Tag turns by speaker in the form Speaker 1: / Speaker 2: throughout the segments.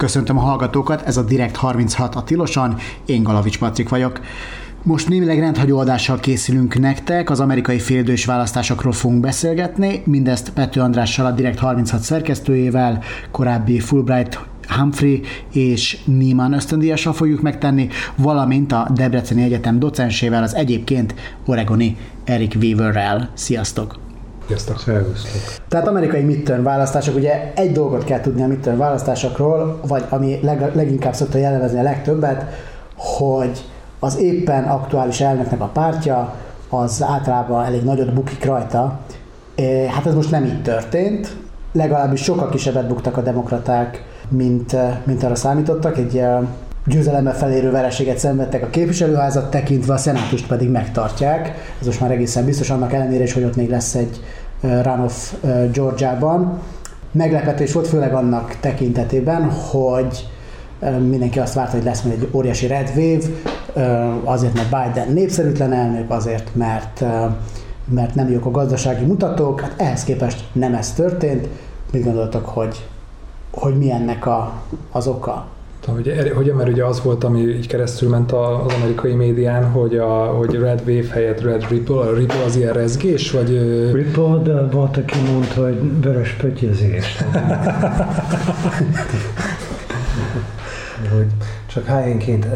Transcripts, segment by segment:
Speaker 1: Köszöntöm a hallgatókat, ez a Direkt 36 a Tilosan, én Galavics Patrik vagyok. Most némileg rendhagyó adással készülünk nektek, az amerikai félidős választásokról fogunk beszélgetni, mindezt Pető Andrással, a Direkt 36 szerkesztőjével, korábbi Fulbright Humphrey és Niemann ösztöndíjassal fogjuk megtenni, valamint a Debreceni Egyetem docensével, az egyébként oregoni Eric Weaverrel. Sziasztok!
Speaker 2: Sziasztok, szervusztok.
Speaker 1: Tehát amerikai midterm választások, ugye egy dolgot kell tudni a midterm választásokról, vagy ami leg, leginkább szokta jellemezni a legtöbbet, hogy az éppen aktuális elnöknek a pártja, az általában elég nagyot bukik rajta. Hát ez most nem így történt, legalábbis sokkal kisebbet buktak a demokraták, mint, mint arra számítottak. Egy győzelemmel felérő vereséget szenvedtek a képviselőházat tekintve, a szenátust pedig megtartják. Ez most már egészen biztos, annak ellenére is, hogy ott még lesz egy runoff Georgiában. Meglepetés volt főleg annak tekintetében, hogy mindenki azt várta, hogy lesz majd egy óriási red wave, azért, mert Biden népszerűtlen elnök, azért, mert, mert nem jók a gazdasági mutatók. Hát ehhez képest nem ez történt. Mit gondoltok, hogy, hogy mi ennek a, az oka?
Speaker 2: Hogy, hogy mert ugye az volt, ami így keresztül ment az amerikai médián, hogy, a, hogy Red Wave helyett Red Ripple, a Ripple az ilyen rezgés, vagy...
Speaker 3: Ripple, de volt, aki mondta, hogy vörös pötyözés. hogy csak helyenként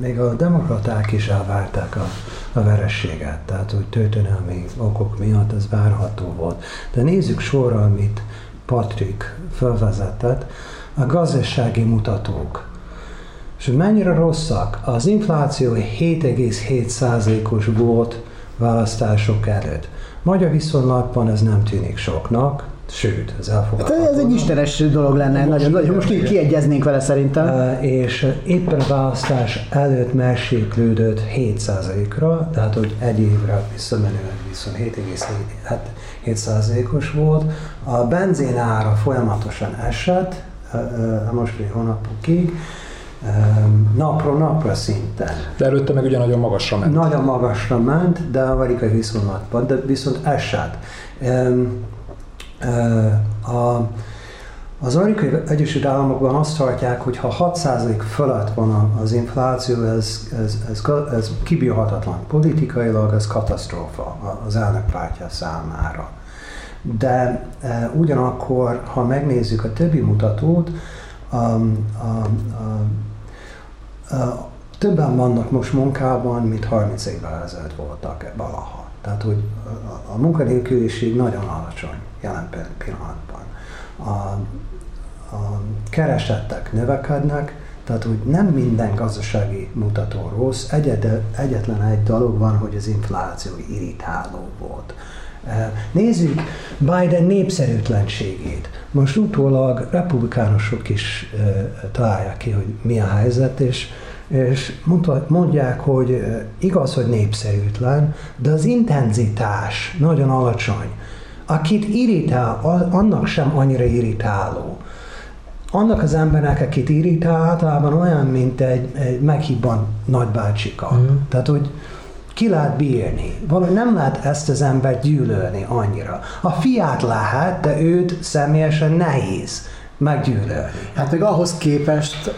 Speaker 3: még a demokraták is elvárták a, a verességet, tehát hogy történelmi okok miatt ez várható volt. De nézzük sorra, amit Patrick felvezetett, a gazdasági mutatók. És mennyire rosszak? Az infláció 7,7%-os volt választások előtt. Magyar viszonylatban ez nem tűnik soknak, sőt, ez elfogadható.
Speaker 1: Hát ez egy istenes dolog lenne, most nagyon, nagyon most kiegyeznénk vele szerintem.
Speaker 3: És éppen a választás előtt mérséklődött 7%-ra, tehát hogy egy évre visszamenően viszont 7,7%-os volt. A benzin ára folyamatosan esett, a mostani hónapokig, napról napra szinten.
Speaker 2: De előtte meg ugye nagyon magasra ment.
Speaker 3: Nagyon magasra ment, de amerikai viszonylatban, de viszont esett. A, az amerikai Egyesült Államokban azt tartják, hogy ha 6% fölött van az infláció, ez, ez, ez, ez kibírhatatlan. Politikailag ez katasztrófa az elnök pártja számára. De e, ugyanakkor, ha megnézzük a többi mutatót, a, a, a, a, többen vannak most munkában, mint 30 évvel ezelőtt voltak valaha. Tehát, hogy a, a munkanélküliség nagyon alacsony jelen pillanatban. A, a keresettek növekednek, tehát, hogy nem minden gazdasági mutató rossz, egyetlen egy dolog van, hogy az infláció irritáló volt. Nézzük Biden népszerűtlenségét. Most utólag republikánusok is találják ki, hogy mi a helyzet, és, és mondják, hogy igaz, hogy népszerűtlen, de az intenzitás nagyon alacsony. Akit irritál, annak sem annyira irritáló. Annak az embernek, akit irritál, általában olyan, mint egy, egy meghibban nagybácsika. Mm. Tehát, hogy ki lehet bírni. Valahogy nem lehet ezt az embert gyűlölni annyira. A fiát lehet, de őt személyesen nehéz meggyűlölni.
Speaker 1: Hát még ahhoz képest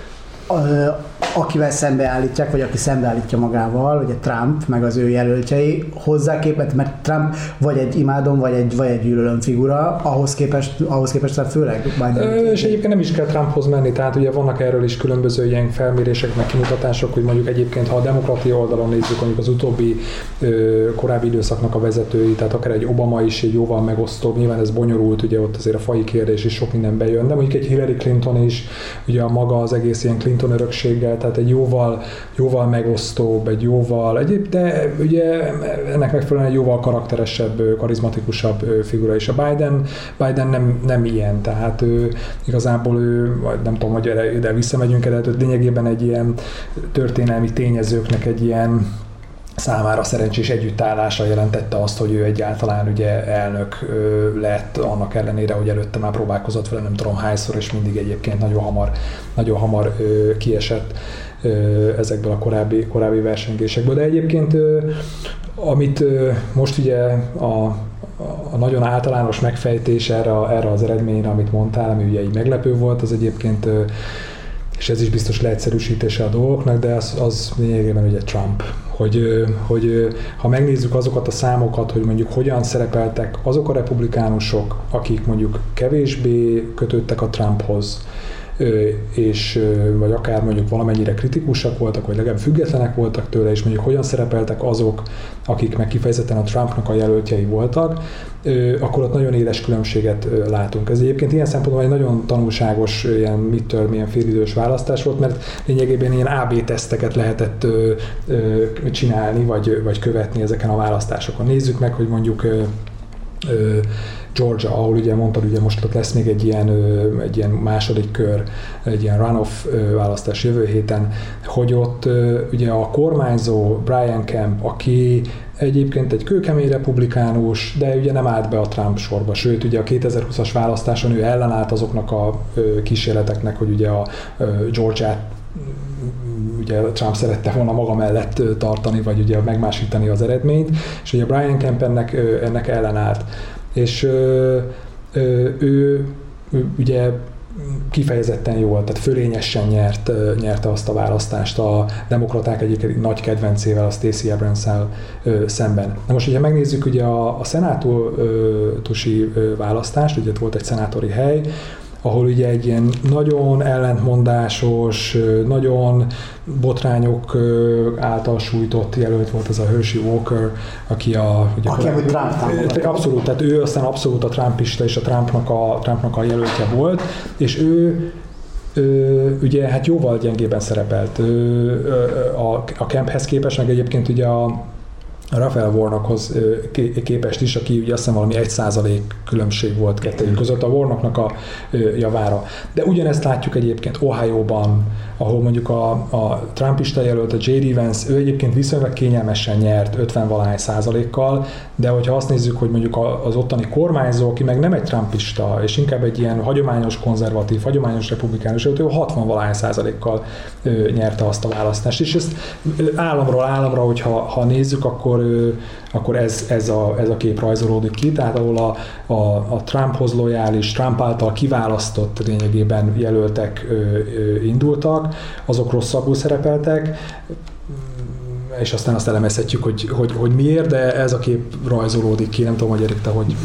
Speaker 1: akivel szembeállítják, vagy aki szembeállítja magával, ugye Trump, meg az ő jelöltjei, hozzá képest, mert Trump vagy egy imádom, vagy egy, vagy egy gyűlölöm figura, ahhoz képest, ahhoz képest tehát főleg
Speaker 2: Biden. Ö, és egyébként nem is kell Trumphoz menni, tehát ugye vannak erről is különböző ilyen felmérések, meg kimutatások, hogy mondjuk egyébként, ha a demokratia oldalon nézzük, mondjuk az utóbbi ö, korábbi időszaknak a vezetői, tehát akár egy Obama is egy jóval megosztóbb, nyilván ez bonyolult, ugye ott azért a fai kérdés is sok minden bejön, de mondjuk egy Hillary Clinton is, ugye a maga az egész ilyen Clinton örökséggel, tehát egy jóval, jóval megosztóbb, egy jóval, egyéb, de ugye ennek megfelelően egy jóval karakteresebb, karizmatikusabb figura is. A Biden, Biden nem, nem ilyen, tehát ő igazából ő, nem tudom, hogy ide visszamegyünk de lényegében egy ilyen történelmi tényezőknek egy ilyen számára szerencsés együttállása jelentette azt, hogy ő egyáltalán ugye elnök lett, annak ellenére, hogy előtte már próbálkozott vele nem tudom hányszor, és mindig egyébként nagyon hamar, nagyon hamar kiesett ezekből a korábbi, korábbi versengésekből. De egyébként amit most ugye a a nagyon általános megfejtés erre, erre az eredményre, amit mondtál, ami ugye így meglepő volt, az egyébként és ez is biztos leegyszerűsítése a dolgoknak, de az, az lényegében ugye Trump. Hogy, hogy ha megnézzük azokat a számokat, hogy mondjuk hogyan szerepeltek azok a republikánusok, akik mondjuk kevésbé kötöttek a Trumphoz, és vagy akár mondjuk valamennyire kritikusak voltak, vagy legalább függetlenek voltak tőle, és mondjuk hogyan szerepeltek azok, akik meg kifejezetten a Trumpnak a jelöltjei voltak, akkor ott nagyon éles különbséget látunk. Ez egyébként ilyen szempontból egy nagyon tanulságos ilyen midterm, ilyen félidős választás volt, mert lényegében ilyen AB teszteket lehetett csinálni, vagy, vagy követni ezeken a választásokon. Nézzük meg, hogy mondjuk Georgia, ahol ugye mondtad, ugye most ott lesz még egy ilyen, egy ilyen második kör, egy ilyen runoff választás jövő héten, hogy ott ugye a kormányzó Brian Kemp, aki egyébként egy kőkemény republikánus, de ugye nem állt be a Trump sorba, sőt ugye a 2020-as választáson ő ellenállt azoknak a kísérleteknek, hogy ugye a Georgiát ugye Trump szerette volna maga mellett tartani, vagy ugye megmásítani az eredményt, és ugye Brian Kemp ennek, ennek ellenállt és ö, ö, ő, ő ugye kifejezetten jól, tehát fölényesen nyert, nyerte azt a választást a demokraták egyik nagy kedvencével, a Stacey abrams szemben. Na most, hogyha megnézzük ugye a, a szenátusi választást, ugye volt egy szenátori hely, ahol ugye egy ilyen nagyon ellentmondásos, nagyon botrányok által sújtott jelölt volt az a Hershey Walker, aki a...
Speaker 1: Ugye, aki a Trump
Speaker 2: Abszolút, tehát ő aztán abszolút a Trumpista és a Trumpnak a, Trumpnak a jelöltje volt, és ő ő, ugye hát jóval gyengében szerepelt a, a Kemphez képest, meg egyébként ugye a Rafael Warnockhoz képest is, aki ugye azt hiszem valami egy százalék különbség volt kettőjük között a Warnocknak a javára. De ugyanezt látjuk egyébként Ohio-ban, ahol mondjuk a, a Trumpista jelölt, a J.D. Vance, ő egyébként viszonylag kényelmesen nyert 50 valahány százalékkal, de hogyha azt nézzük, hogy mondjuk az ottani kormányzó, aki meg nem egy Trumpista, és inkább egy ilyen hagyományos konzervatív, hagyományos republikánus, ő 60 valahány százalékkal nyerte azt a választást. És ezt államról államra, hogyha ha nézzük, akkor, akkor ez, ez, a, ez a kép rajzolódik ki, tehát ahol a, a, a Trumphoz lojális, Trump által kiválasztott lényegében jelöltek ö, ö, indultak, azok rosszabbul szerepeltek, és aztán azt elemezhetjük, hogy, hogy, hogy miért, de ez a kép rajzolódik ki, nem tudom, hogy Erik, te hogy...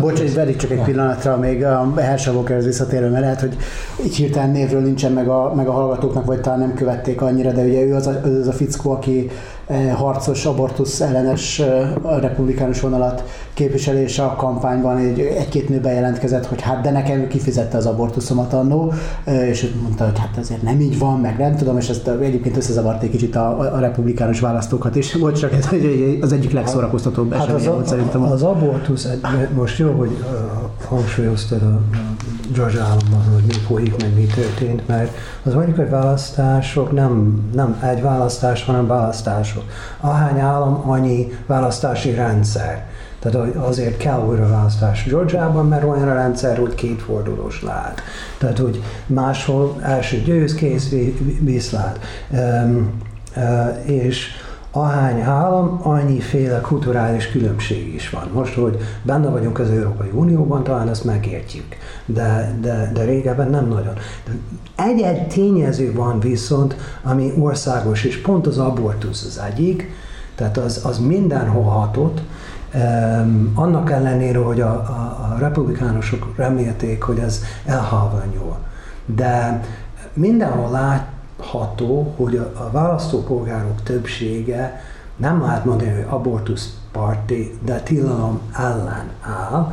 Speaker 1: Bocs, egy verik csak egy pillanatra még a Herschel Walkerhez visszatérő, mert lehet, hogy így hirtelen névről nincsen meg a, meg a hallgatóknak, vagy talán nem követték annyira, de ugye ő az a, az a fickó, aki harcos, abortusz ellenes eh, republikánus vonalat képviselése a kampányban egy, egy-két nő bejelentkezett, hogy hát de nekem kifizette az abortuszomat annó, eh, és mondta, hogy hát ezért nem így van, meg nem tudom, és ezt egyébként összezavart egy kicsit a, a republikánus választókat is. Volt csak ez az egyik legszórakoztatóbb hát esemény volt szerintem.
Speaker 3: Az abortusz, most jó, hogy hangsúlyoztad a, George államban, hogy mi folyik, meg mi történt, mert az amerikai választások nem, nem egy választás, hanem választások. Ahány állam, annyi választási rendszer. Tehát azért kell újra választás Georgiában, mert olyan a rendszer, hogy kétfordulós lehet. Tehát, hogy máshol első győz, kész, viszlát. Um, uh, és ahány állam, annyiféle kulturális különbség is van. Most, hogy benne vagyunk az Európai Unióban, talán ezt megértjük, de, de, de régebben nem nagyon. Egy-egy tényező van viszont, ami országos, és pont az abortusz az egyik, tehát az, az mindenhol hatott, Um, annak ellenére, hogy a, a, a republikánusok remélték, hogy ez elhalványul. De mindenhol lát, ható, hogy a, a választópolgárok többsége nem lehet mondani, hogy abortusz parti, de tilalom ellen áll,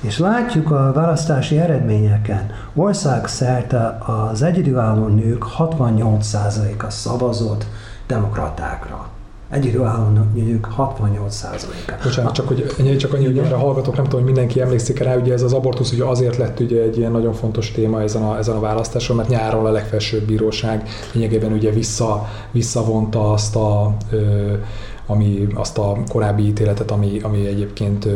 Speaker 3: és látjuk a választási eredményeken, országszerte az egyedülálló nők 68%-a szavazott demokratákra egyidőállónak nők 68%-a.
Speaker 2: Bocsánat, csak, hogy, csak annyi, hogy a hallgatók nem tudom, hogy mindenki emlékszik rá, ugye ez az abortusz ugye azért lett ugye egy ilyen nagyon fontos téma ezen a, ezen a választáson, mert nyáron a legfelsőbb bíróság lényegében ugye vissza, visszavonta azt a, ö, ami azt a korábbi ítéletet, ami, ami egyébként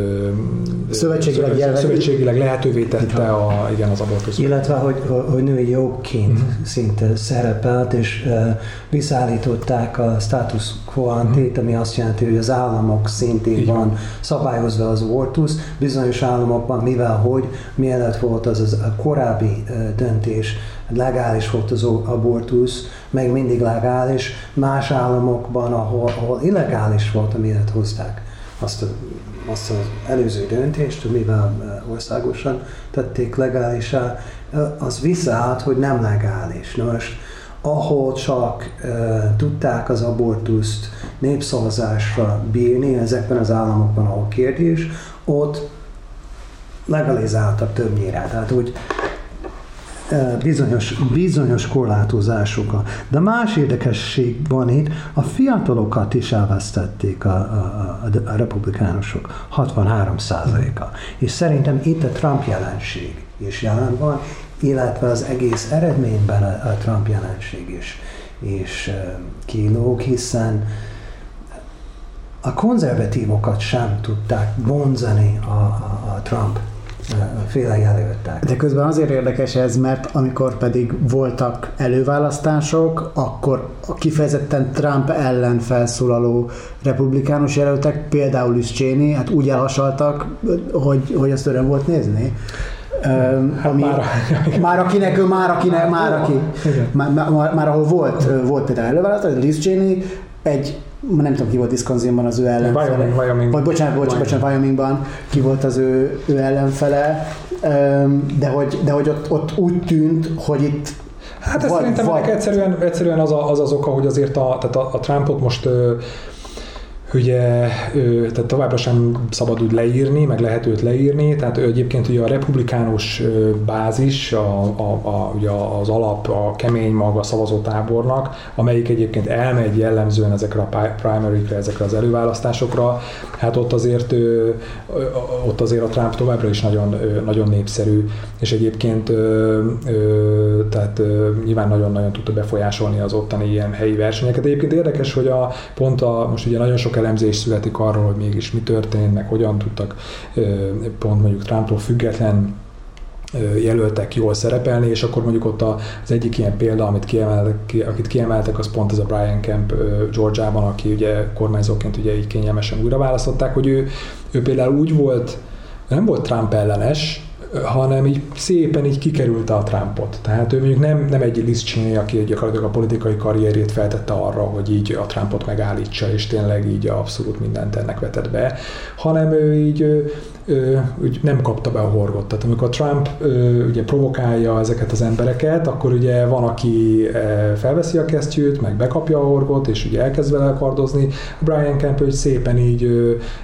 Speaker 1: szövetségileg,
Speaker 2: szövetség, szövetségileg lehetővé tette a, igen, az abortusz.
Speaker 3: Illetve, hogy, hogy női jogként uh-huh. szinte szerepelt, és visszaállították a status quo ante, uh-huh. ami azt jelenti, hogy az államok szintén Igen. van szabályozva az abortusz. Bizonyos államokban, mivel hogy mielőtt volt az, az a korábbi döntés, legális volt az abortusz, meg mindig legális, más államokban, ahol, ahol illegális volt, amiért hozták azt, a, azt az előző döntést, mivel országosan tették legálisá, az visszaállt, hogy nem legális. Na most, ahol csak uh, tudták az abortuszt népszavazásra bírni, ezekben az államokban, ahol kérdés, ott legalizáltak többnyire. Tehát úgy bizonyos, bizonyos korlátozások. De más érdekesség van itt, a fiatalokat is elvesztették a, a, a, a republikánusok, 63 százaléka. És szerintem itt a Trump jelenség is jelen van, illetve az egész eredményben a, a Trump jelenség is, és kilóg, hiszen a konzervatívokat sem tudták vonzani a, a, a Trump féle jelöltek.
Speaker 1: De közben azért érdekes ez, mert amikor pedig voltak előválasztások, akkor a kifejezetten Trump ellen felszólaló republikánus jelöltek, például Liz Cheney, hát úgy elhasaltak, hogy, hogy azt öröm volt nézni. Hát ami, már, már akinek, már akinek, már aki, már, már, már ahol volt, volt például előválasztás, Liz Cheney egy nem tudom ki volt Wisconsinban az ő ellenfele.
Speaker 2: Wyoming, Wyoming.
Speaker 1: Vagy bocsánat, bocsánat, bocsánat, Wyomingban ki volt az ő, ő ellenfele, de hogy, de hogy ott, ott úgy tűnt, hogy itt
Speaker 2: Hát ez vagy, szerintem vagy... egyszerűen, egyszerűen az, a, az az oka, hogy azért a, tehát a, a Trumpot most ugye tehát továbbra sem szabad úgy leírni, meg lehet őt leírni, tehát ő egyébként ugye a republikánus bázis, a, a, a, ugye az alap, a kemény maga szavazótábornak, amelyik egyébként elmegy jellemzően ezekre a primary ezekre az előválasztásokra, hát ott azért ott azért a Trump továbbra is nagyon, nagyon népszerű, és egyébként tehát nyilván nagyon-nagyon tudta befolyásolni az ottani ilyen helyi versenyeket. Egyébként érdekes, hogy a pont a, most ugye nagyon sok elemzés születik arról, hogy mégis mi történt, meg hogyan tudtak pont mondjuk Trumptól független jelöltek jól szerepelni, és akkor mondjuk ott az egyik ilyen példa, amit kiemeltek, akit kiemeltek, az pont ez a Brian Kemp Georgiában, aki ugye kormányzóként ugye így kényelmesen újra választották, hogy ő, ő például úgy volt, nem volt Trump ellenes, hanem így szépen így kikerülte a Trumpot. Tehát ő mondjuk nem, nem egy Liz Cheney, aki gyakorlatilag a politikai karrierét feltette arra, hogy így a Trumpot megállítsa, és tényleg így abszolút mindent ennek vetett be, hanem ő így úgy nem kapta be a horgot. Tehát amikor Trump ugye provokálja ezeket az embereket, akkor ugye van, aki felveszi a kesztyűt, meg bekapja a horgot, és ugye elkezd vele kardozni. Brian Kemp hogy szépen így,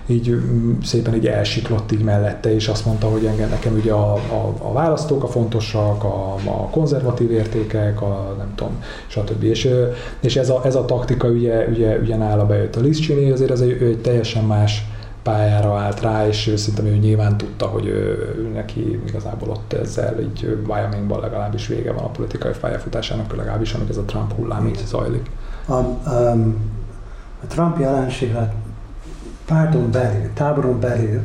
Speaker 2: így, szépen így elsiklott így mellette, és azt mondta, hogy engem nekem ugye a, a, a választók a fontosak, a, a konzervatív értékek, a nem tudom, stb. És, és ez, a, ez a taktika ugye, ugye, ugye nála bejött a Liz Cheney, azért ez egy, egy teljesen más pályára állt rá, és szerintem ő nyilván tudta, hogy ő, neki igazából ott ezzel így Wyomingban legalábbis vége van a politikai pályafutásának, legalábbis amíg ez a Trump hullám így zajlik.
Speaker 3: A, um, a Trump jelenség a párton belül, táboron belül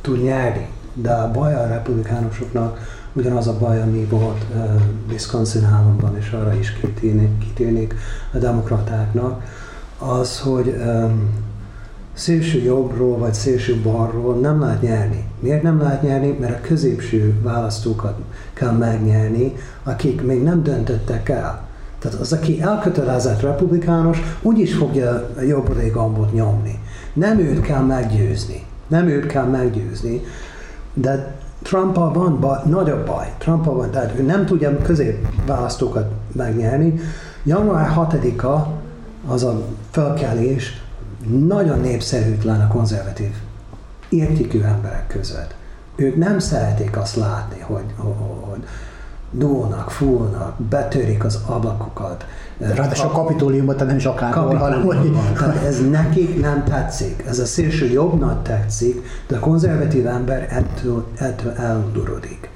Speaker 3: tud nyerni, de a baj a republikánusoknak ugyanaz a baj, ami volt uh, Wisconsin államban, és arra is kitérnék, kitérnék a demokratáknak, az, hogy um, szélső jobbról vagy szélső balról nem lehet nyerni. Miért nem lehet nyerni? Mert a középső választókat kell megnyerni, akik még nem döntöttek el. Tehát az, aki elkötelezett republikánus, úgyis fogja a jobb gombot nyomni. Nem őt kell meggyőzni. Nem őt kell meggyőzni. De trump van baj, nagyobb baj. trump van, tehát ő nem tudja középválasztókat megnyerni. Január 6-a az a felkelés, nagyon népszerűtlen a konzervatív értékű emberek között. Ők nem szeretik azt látni, hogy, hogy dúlnak, fúlnak, betörik az ablakokat.
Speaker 1: Ráadásul a kapitóliumban, tehát nem is akárhol, hanem hogy...
Speaker 3: Ez nekik nem tetszik. Ez a szélső jobbnak tetszik, de a konzervatív ember ettől, ettől elundorodik.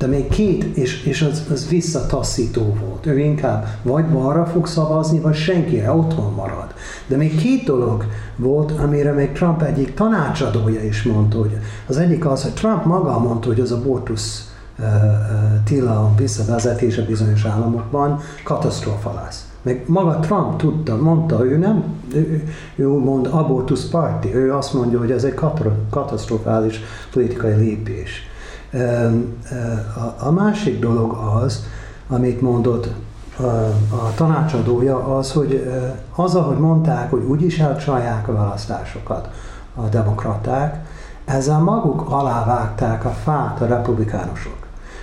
Speaker 3: De még két, és, és az, az visszataszító volt. Ő inkább vagy balra fog szavazni, vagy senkire otthon marad. De még két dolog volt, amire még Trump egyik tanácsadója is mondta, hogy az egyik az, hogy Trump maga mondta, hogy az abortusz uh, uh, tilalom visszavezetése bizonyos államokban katasztrófa lesz. Meg maga Trump tudta, mondta, ő nem, ő, ő mond abortusz parti, ő azt mondja, hogy ez egy katasztrofális politikai lépés. A másik dolog az, amit mondott a tanácsadója, az, hogy az, ahogy mondták, hogy úgyis elcsalják a választásokat a demokraták, ezzel maguk alávágták a fát a republikánusok.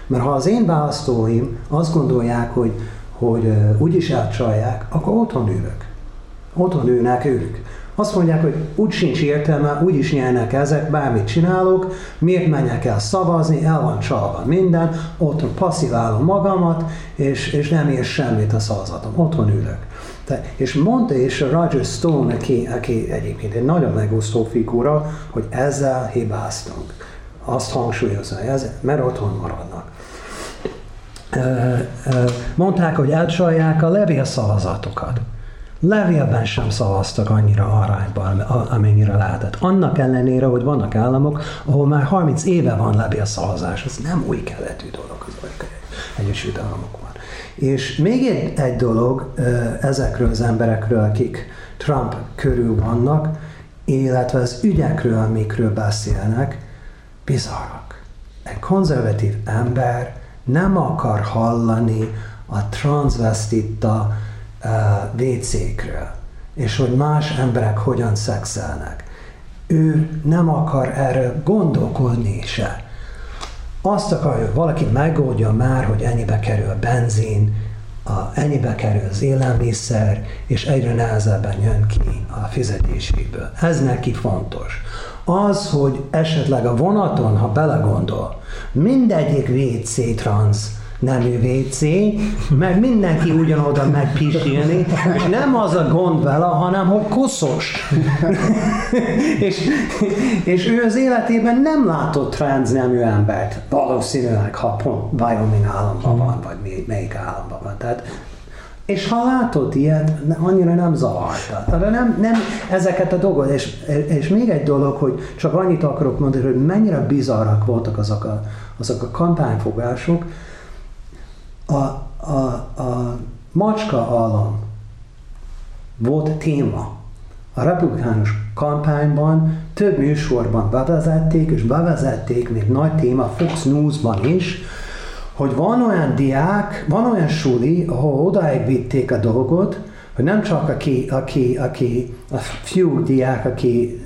Speaker 3: Mert ha az én választóim azt gondolják, hogy, hogy úgyis elcsalják, akkor otthon ülök. Otthon ülnek ők. Azt mondják, hogy úgy sincs értelme, úgy is nyernek ezek, bármit csinálok, miért menjek el szavazni, el van csalva minden, otthon passziválom magamat, és, és nem ér semmit a szavazatom, otthon ülök. Te, és mondta és Roger Stone, aki, aki egyébként egy nagyon megosztó figura, hogy ezzel hibáztunk. Azt hangsúlyozza, ez, mert otthon maradnak. Mondták, hogy elcsalják a levélszavazatokat. Levélben sem szavaztak annyira arányban, amennyire lehetett. Annak ellenére, hogy vannak államok, ahol már 30 éve van levélszavazás. Ez nem új keletű dolog az Egyesült Államokban. És még egy, egy dolog ezekről az emberekről, akik Trump körül vannak, illetve az ügyekről, amikről beszélnek, bizarrak. Egy konzervatív ember nem akar hallani a transvestita WC-kről, és hogy más emberek hogyan szexelnek. Ő nem akar erről gondolkodni se. Azt akarja, hogy valaki megoldja már, hogy ennyibe kerül a benzin, a, ennyibe kerül az élelmiszer, és egyre nehezebben jön ki a fizetéséből. Ez neki fontos. Az, hogy esetleg a vonaton, ha belegondol, mindegyik WC transz nemű WC, mert mindenki ugyanoda meg pisilni, és nem az a gond vele, hanem hogy koszos. és, és ő az életében nem látott trans nemű embert, valószínűleg, ha pont Wyoming államban van, vagy melyik államban van. Tehát és ha látod ilyet, annyira nem zavarta. Tehát nem, nem ezeket a dolgokat. És, és még egy dolog, hogy csak annyit akarok mondani, hogy mennyire bizarrak voltak azok a, azok a kampányfogások, a, a, a macska állam volt téma. A republikánus kampányban több műsorban bevezették, és bevezették még nagy téma Fox News-ban is, hogy van olyan diák, van olyan suli, ahol odáig vitték a dolgot, hogy nem csak aki, aki, aki a fiú diák, aki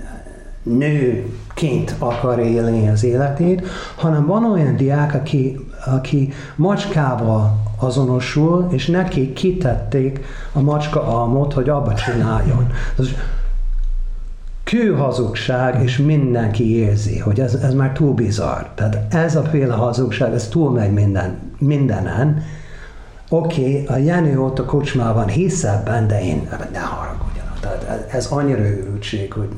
Speaker 3: nőként akar élni az életét, hanem van olyan diák, aki, aki macskával azonosul, és neki kitették a macska almot, hogy abba csináljon. Ez kőhazugság, és mindenki érzi, hogy ez, ez már túl bizarr. Tehát ez a féle hazugság, ez túl megy minden, mindenen. Oké, okay, a Jenő ott a kocsmában hisz ebben, de én ne haragudj tehát ez annyira őrültség, hogy,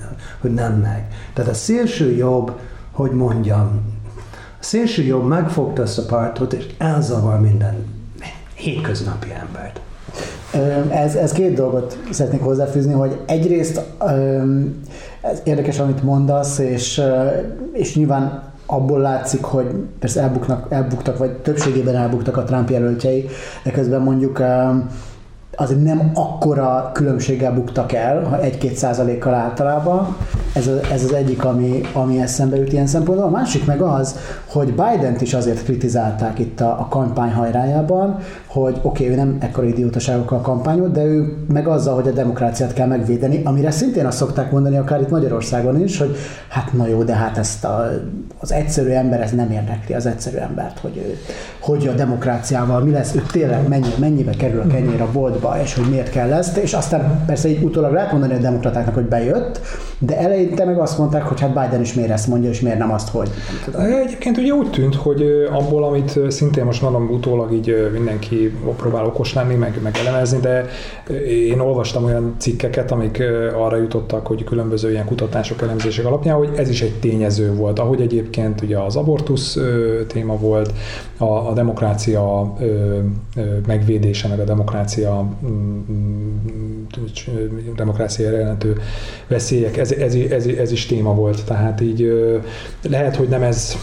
Speaker 3: hogy nem meg. Tehát a szélső jobb, hogy mondjam, szélső jobb megfogta ezt a pártot, és elzavar minden hétköznapi embert.
Speaker 1: Ez, ez két dolgot szeretnék hozzáfűzni, hogy egyrészt ez érdekes, amit mondasz, és, és nyilván abból látszik, hogy persze elbuknak, elbuktak, vagy többségében elbuktak a Trump jelöltjei, de közben mondjuk azért nem akkora különbséggel buktak el, ha egy-két százalékkal általában. Ez, a, ez az egyik, ami, ami eszembe jut ilyen szempontból. A másik meg az, hogy Biden-t is azért kritizálták itt a, a kampány hajrájában, hogy oké, okay, ő nem ekkora idiótaságokkal kampányolt, de ő meg azzal, hogy a demokráciát kell megvédeni, amire szintén azt szokták mondani akár itt Magyarországon is, hogy hát na jó, de hát ezt a, az egyszerű ember, ez nem érdekli az egyszerű embert, hogy ő, hogy a demokráciával mi lesz, ő tényleg mennyi, mennyibe kerül a kenyér a boltba, és hogy miért kell ezt, és aztán persze így utólag lehet mondani a demokratáknak, hogy bejött, de elején eleinte meg azt mondták, hogy hát Biden is miért ezt mondja, és miért nem azt, hogy.
Speaker 2: Egyébként ugye úgy tűnt, hogy abból, amit szintén most mondom, utólag így mindenki próbál okos lenni, meg, meg elemezni, de én olvastam olyan cikkeket, amik arra jutottak, hogy különböző ilyen kutatások, elemzések alapján, hogy ez is egy tényező volt. Ahogy egyébként ugye az abortusz téma volt, a, a demokrácia megvédése, meg a demokrácia mm, mm, demokrácia jelentő veszélyek, ez, ez, ez, ez is téma volt. Tehát így lehet, hogy nem ez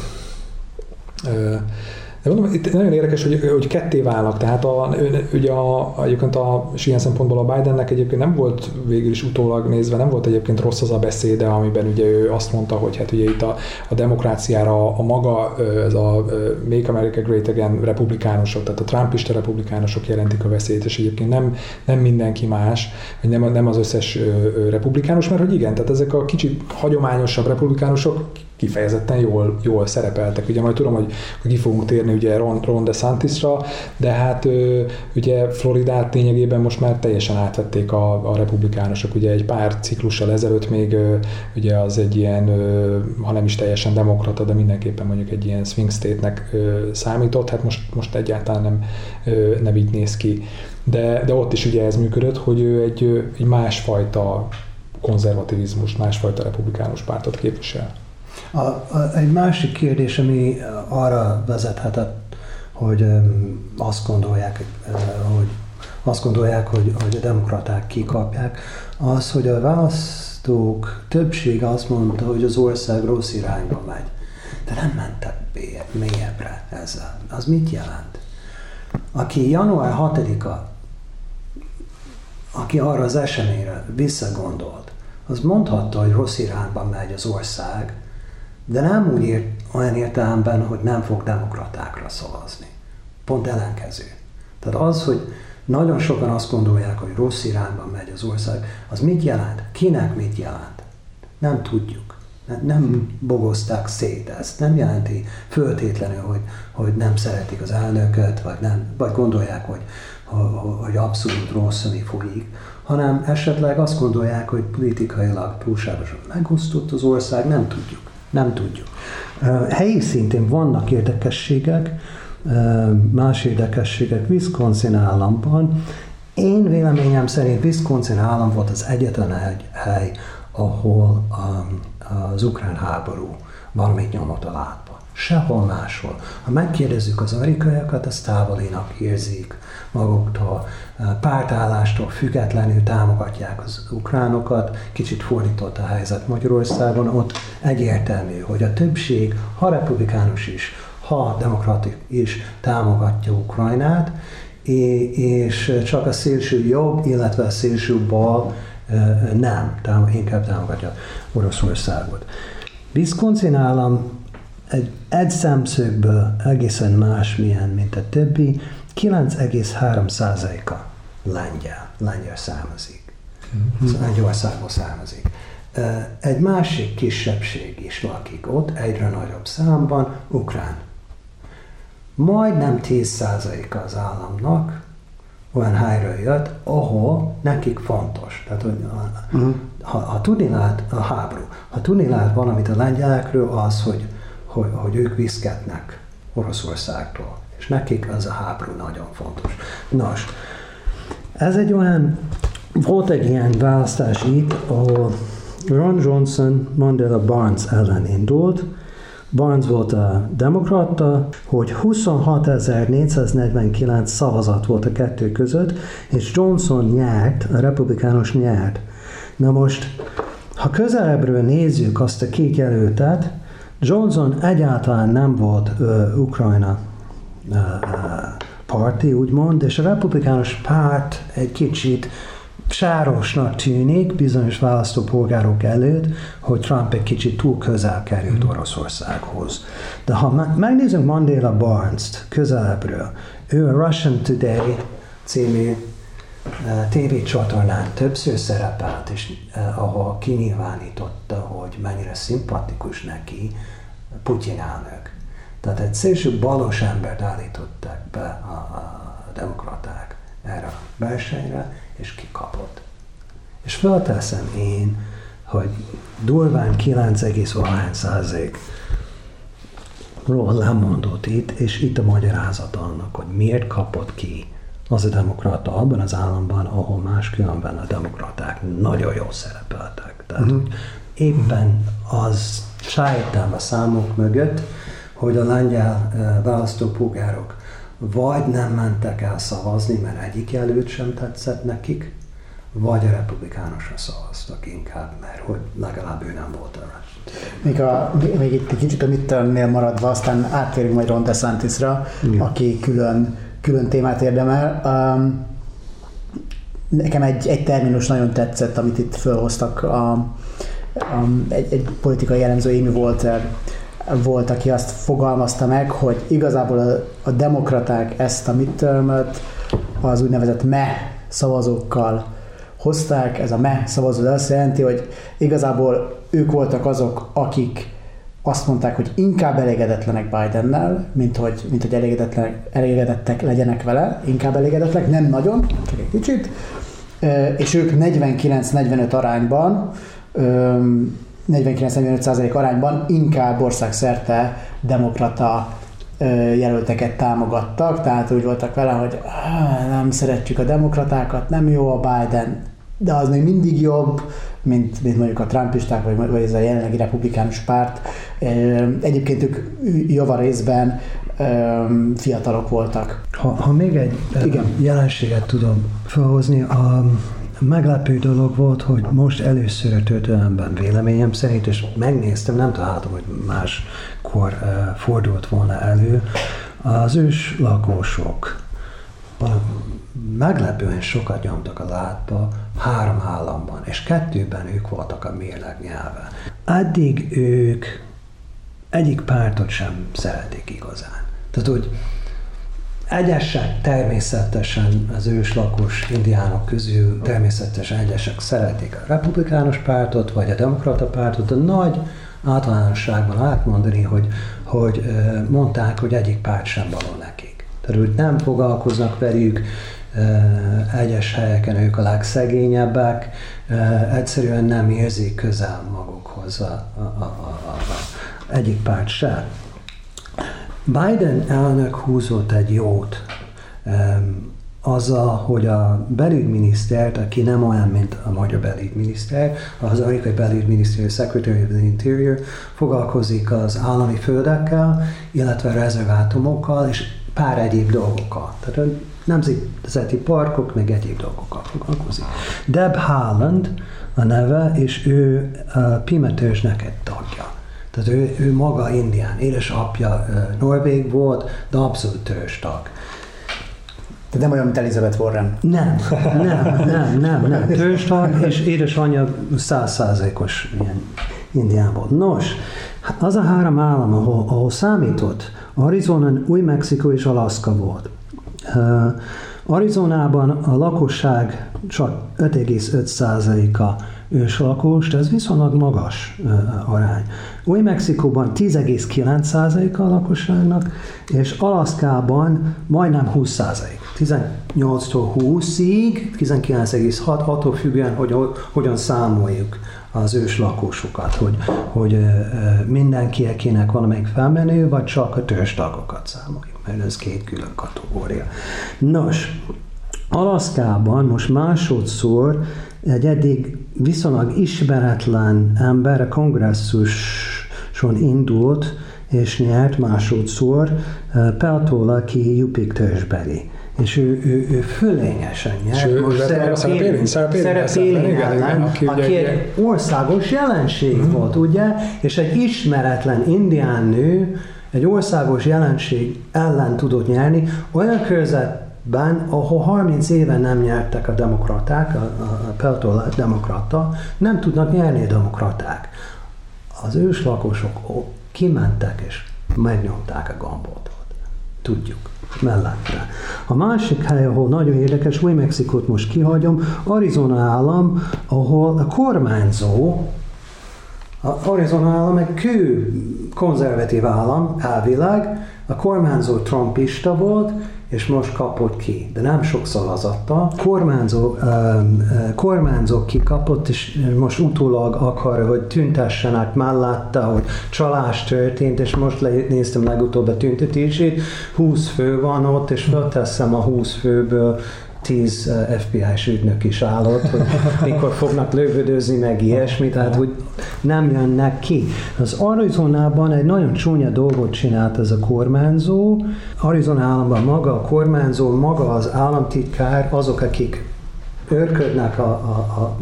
Speaker 2: de mondom, itt nagyon érdekes, hogy, hogy ketté válnak, tehát a, ugye a, egyébként a, és ilyen szempontból a Bidennek egyébként nem volt végül is utólag nézve, nem volt egyébként rossz az a beszéde, amiben ugye ő azt mondta, hogy hát ugye itt a, a demokráciára a maga, ez a Make America Great Again republikánusok, tehát a trumpista republikánusok jelentik a veszélyt, és egyébként nem, nem mindenki más, vagy nem, nem az összes republikánus, mert hogy igen, tehát ezek a kicsit hagyományosabb republikánusok kifejezetten jól, jól szerepeltek. Ugye majd tudom, hogy, ki fogunk térni ugye Ron, Ron DeSantisra, de hát ugye Floridát lényegében most már teljesen átvették a, a republikánusok. Ugye egy pár ciklussal ezelőtt még ugye az egy ilyen, ha nem is teljesen demokrata, de mindenképpen mondjuk egy ilyen swing state-nek számított, hát most, most egyáltalán nem, nem így néz ki. De, de ott is ugye ez működött, hogy ő egy, egy másfajta konzervativizmus, másfajta republikánus pártot képvisel.
Speaker 3: A, a, egy másik kérdés, ami arra vezethetett, hogy um, azt gondolják, hogy azt gondolják, hogy, hogy a demokraták kikapják, az, hogy a választók többsége azt mondta, hogy az ország rossz irányba megy. De nem mentek mélyebbre ezzel. Az mit jelent? Aki január 6-a, aki arra az eseményre visszagondolt, az mondhatta, hogy rossz irányba megy az ország, de nem úgy ért, olyan értelemben, hogy nem fog demokratákra szavazni. Pont ellenkező. Tehát az, hogy nagyon sokan azt gondolják, hogy rossz irányban megy az ország, az mit jelent? Kinek mit jelent? Nem tudjuk. Nem bogozták szét ezt. Nem jelenti föltétlenül, hogy, hogy nem szeretik az elnököt, vagy, nem, vagy gondolják, hogy, hogy abszolút rossz, ami folyik, hanem esetleg azt gondolják, hogy politikailag túlságosan megosztott az ország, nem tudjuk. Nem tudjuk. Helyi szintén vannak érdekességek, más érdekességek Wisconsin államban. Én véleményem szerint Wisconsin állam volt az egyetlen egy hely, ahol az ukrán háború valamit nyomott a látba. Sehol máshol. Ha megkérdezzük az amerikaiakat, az távolinak érzik maguktól, pártállástól függetlenül támogatják az ukránokat. Kicsit fordított a helyzet Magyarországon, ott egyértelmű, hogy a többség, ha republikánus is, ha demokratik is támogatja Ukrajnát, és csak a szélső jobb, illetve a szélső bal nem, inkább támogatja Oroszországot. Wisconsin állam egy, egy szemszögből egészen másmilyen, mint a többi, 9,3%-a lengyel, lengyel származik. Mm-hmm. Lengyelországból származik. Egy másik kisebbség is lakik ott, egyre nagyobb számban, ukrán. Majdnem 10%-a az államnak olyan helyről jött, ahol nekik fontos. Tehát, hogy uh-huh. ha, ha tudni lát a háború, ha tudni lát valamit a lengyelekről, az, hogy, hogy, hogy ők viszketnek Oroszországtól és nekik az a háború nagyon fontos. Nos, ez egy olyan, volt egy ilyen választás itt, ahol Ron Johnson Mandela Barnes ellen indult, Barnes volt a demokrata, hogy 26.449 szavazat volt a kettő között, és Johnson nyert, a republikánus nyert. Na most, ha közelebbről nézzük azt a két jelöltet, Johnson egyáltalán nem volt ö, Ukrajna parti, úgymond, és a republikánus párt egy kicsit sárosnak tűnik bizonyos választópolgárok előtt, hogy Trump egy kicsit túl közel került Oroszországhoz. De ha megnézzük Mandela Barnes-t közelebbről, ő a Russian Today című TV csatornán többször szerepelt, és ahol kinyilvánította, hogy mennyire szimpatikus neki Putyin elnök. Tehát egy szélső balos embert állították be a, a demokraták erre a versenyre, és kikapott. És felteszem én, hogy durván 9,1 százalék ról lemondott itt, és itt a magyarázat annak, hogy miért kapott ki az a demokrata abban az államban, ahol máskülönben a demokraták nagyon jól szerepeltek. Tehát uh-huh. éppen az sejtem a számok mögött, hogy a lengyel uh, választópolgárok vagy nem mentek el szavazni, mert egyik jelölt sem tetszett nekik, vagy a republikánusra szavaztak inkább, mert hogy legalább ő nem volt arra.
Speaker 1: Még, a, még itt egy kicsit a midtermnél maradva, aztán áttérünk majd Ron DeSantisra, Igen. aki külön, külön témát érdemel. Um, nekem egy, egy terminus nagyon tetszett, amit itt felhoztak. A, a, egy, egy politikai jellemző Amy Walter volt, aki azt fogalmazta meg, hogy igazából a, a demokraták ezt a midtermet az úgynevezett me szavazókkal hozták, ez a me szavazó azt jelenti, hogy igazából ők voltak azok, akik azt mondták, hogy inkább elégedetlenek Bidennel, mint hogy, mint hogy elégedettek legyenek vele, inkább elégedetlenek, nem nagyon, csak egy kicsit, és ők 49-45 arányban 49-45% arányban inkább országszerte demokrata jelölteket támogattak, tehát úgy voltak vele, hogy nem szeretjük a demokratákat, nem jó a Biden, de az még mindig jobb, mint, mint mondjuk a trumpisták, vagy, vagy ez a jelenlegi republikánus párt. Egyébként ők java részben fiatalok voltak.
Speaker 3: Ha, ha még egy Igen. jelenséget tudom felhozni, a meglepő dolog volt, hogy most először a történelemben véleményem szerint, és megnéztem, nem találtam, hogy máskor fordult volna elő, az ős lakosok meglepően sokat nyomtak a látba három államban, és kettőben ők voltak a mérleg nyelve. Addig ők egyik pártot sem szeretik igazán. Tehát, hogy egyesek természetesen az őslakos indiánok közül természetesen egyesek szeretik a republikánus pártot, vagy a demokrata pártot, de nagy általánosságban átmondani, hogy, hogy mondták, hogy egyik párt sem való nekik. Tehát, hogy nem foglalkoznak velük, egyes helyeken ők a legszegényebbek, egyszerűen nem érzik közel magukhoz a, a, a, a, a egyik párt sem. Biden elnök húzott egy jót azzal, hogy a belügyminisztert, aki nem olyan, mint a magyar belügyminiszter, az amerikai belügyminiszter, Secretary of the Interior foglalkozik az állami földekkel, illetve rezervátumokkal, és pár egyéb dolgokkal. Tehát nemzeti parkok, meg egyéb dolgokkal foglalkozik. Deb Haaland a neve, és ő a egy tagja. Tehát ő, ő maga indián, édesapja norvég volt, de abszolút törstag.
Speaker 1: Tehát nem olyan, mint Elizabeth Warren.
Speaker 3: Nem, nem, nem, nem, nem. Törstag, és édesanyja százszázalékos ilyen Indiából. Nos, az a három állam, ahol, ahol számított, Arizona, Új-Mexikó és Alaska volt. Uh, Arizonában a lakosság csak 5,5%-a őslakos, ez viszonylag magas arány. Új-Mexikóban 10,9% a lakosságnak, és Alaszkában majdnem 20%. 18-tól 20-ig, 19,6, attól függően, hogy hogyan számoljuk az őslakosokat, hogy, hogy mindenki, akinek valamelyik felmenő, vagy csak a törzstagokat számoljuk, mert ez két külön kategória. Nos, Alaszkában most másodszor egy eddig viszonylag ismeretlen ember a kongresszuson indult, és nyert másodszor Peltola, aki Jupik törzsbeli és ő, ő, ő fölényesen nyert.
Speaker 2: Ő most szerepélni
Speaker 3: ellen, aki, aki egy országos jelenség mm. volt, ugye? És egy ismeretlen indián nő egy országos jelenség ellen tudott nyerni, olyan körzetben, ahol 30 éve nem nyertek a demokraták, a, a, Peltola demokrata, nem tudnak nyerni a demokraták. Az őslakosok kimentek és megnyomták a gambot. Tudjuk mellette. A másik hely, ahol nagyon érdekes, új Mexikót most kihagyom, Arizona állam, ahol a kormányzó, a Arizona állam egy kő konzervatív állam, elvileg, A kormányzó trumpista volt, és most kapott ki, de nem sok szavazattal. Kormányzó, kormányzó kikapott, és most utólag akar, hogy tüntessenek mellette, hogy csalás történt, és most néztem legutóbb a tüntetését, 20 fő van ott, és felteszem a 20 főből 10 FBI-s ügynök is állott, hogy mikor fognak lövödözni, meg ilyesmi, tehát hogy nem jönnek ki. Az Arizonában egy nagyon csúnya dolgot csinált ez a kormányzó. Arizona államban maga a kormányzó, maga az államtitkár, azok, akik őrködnek a, a, a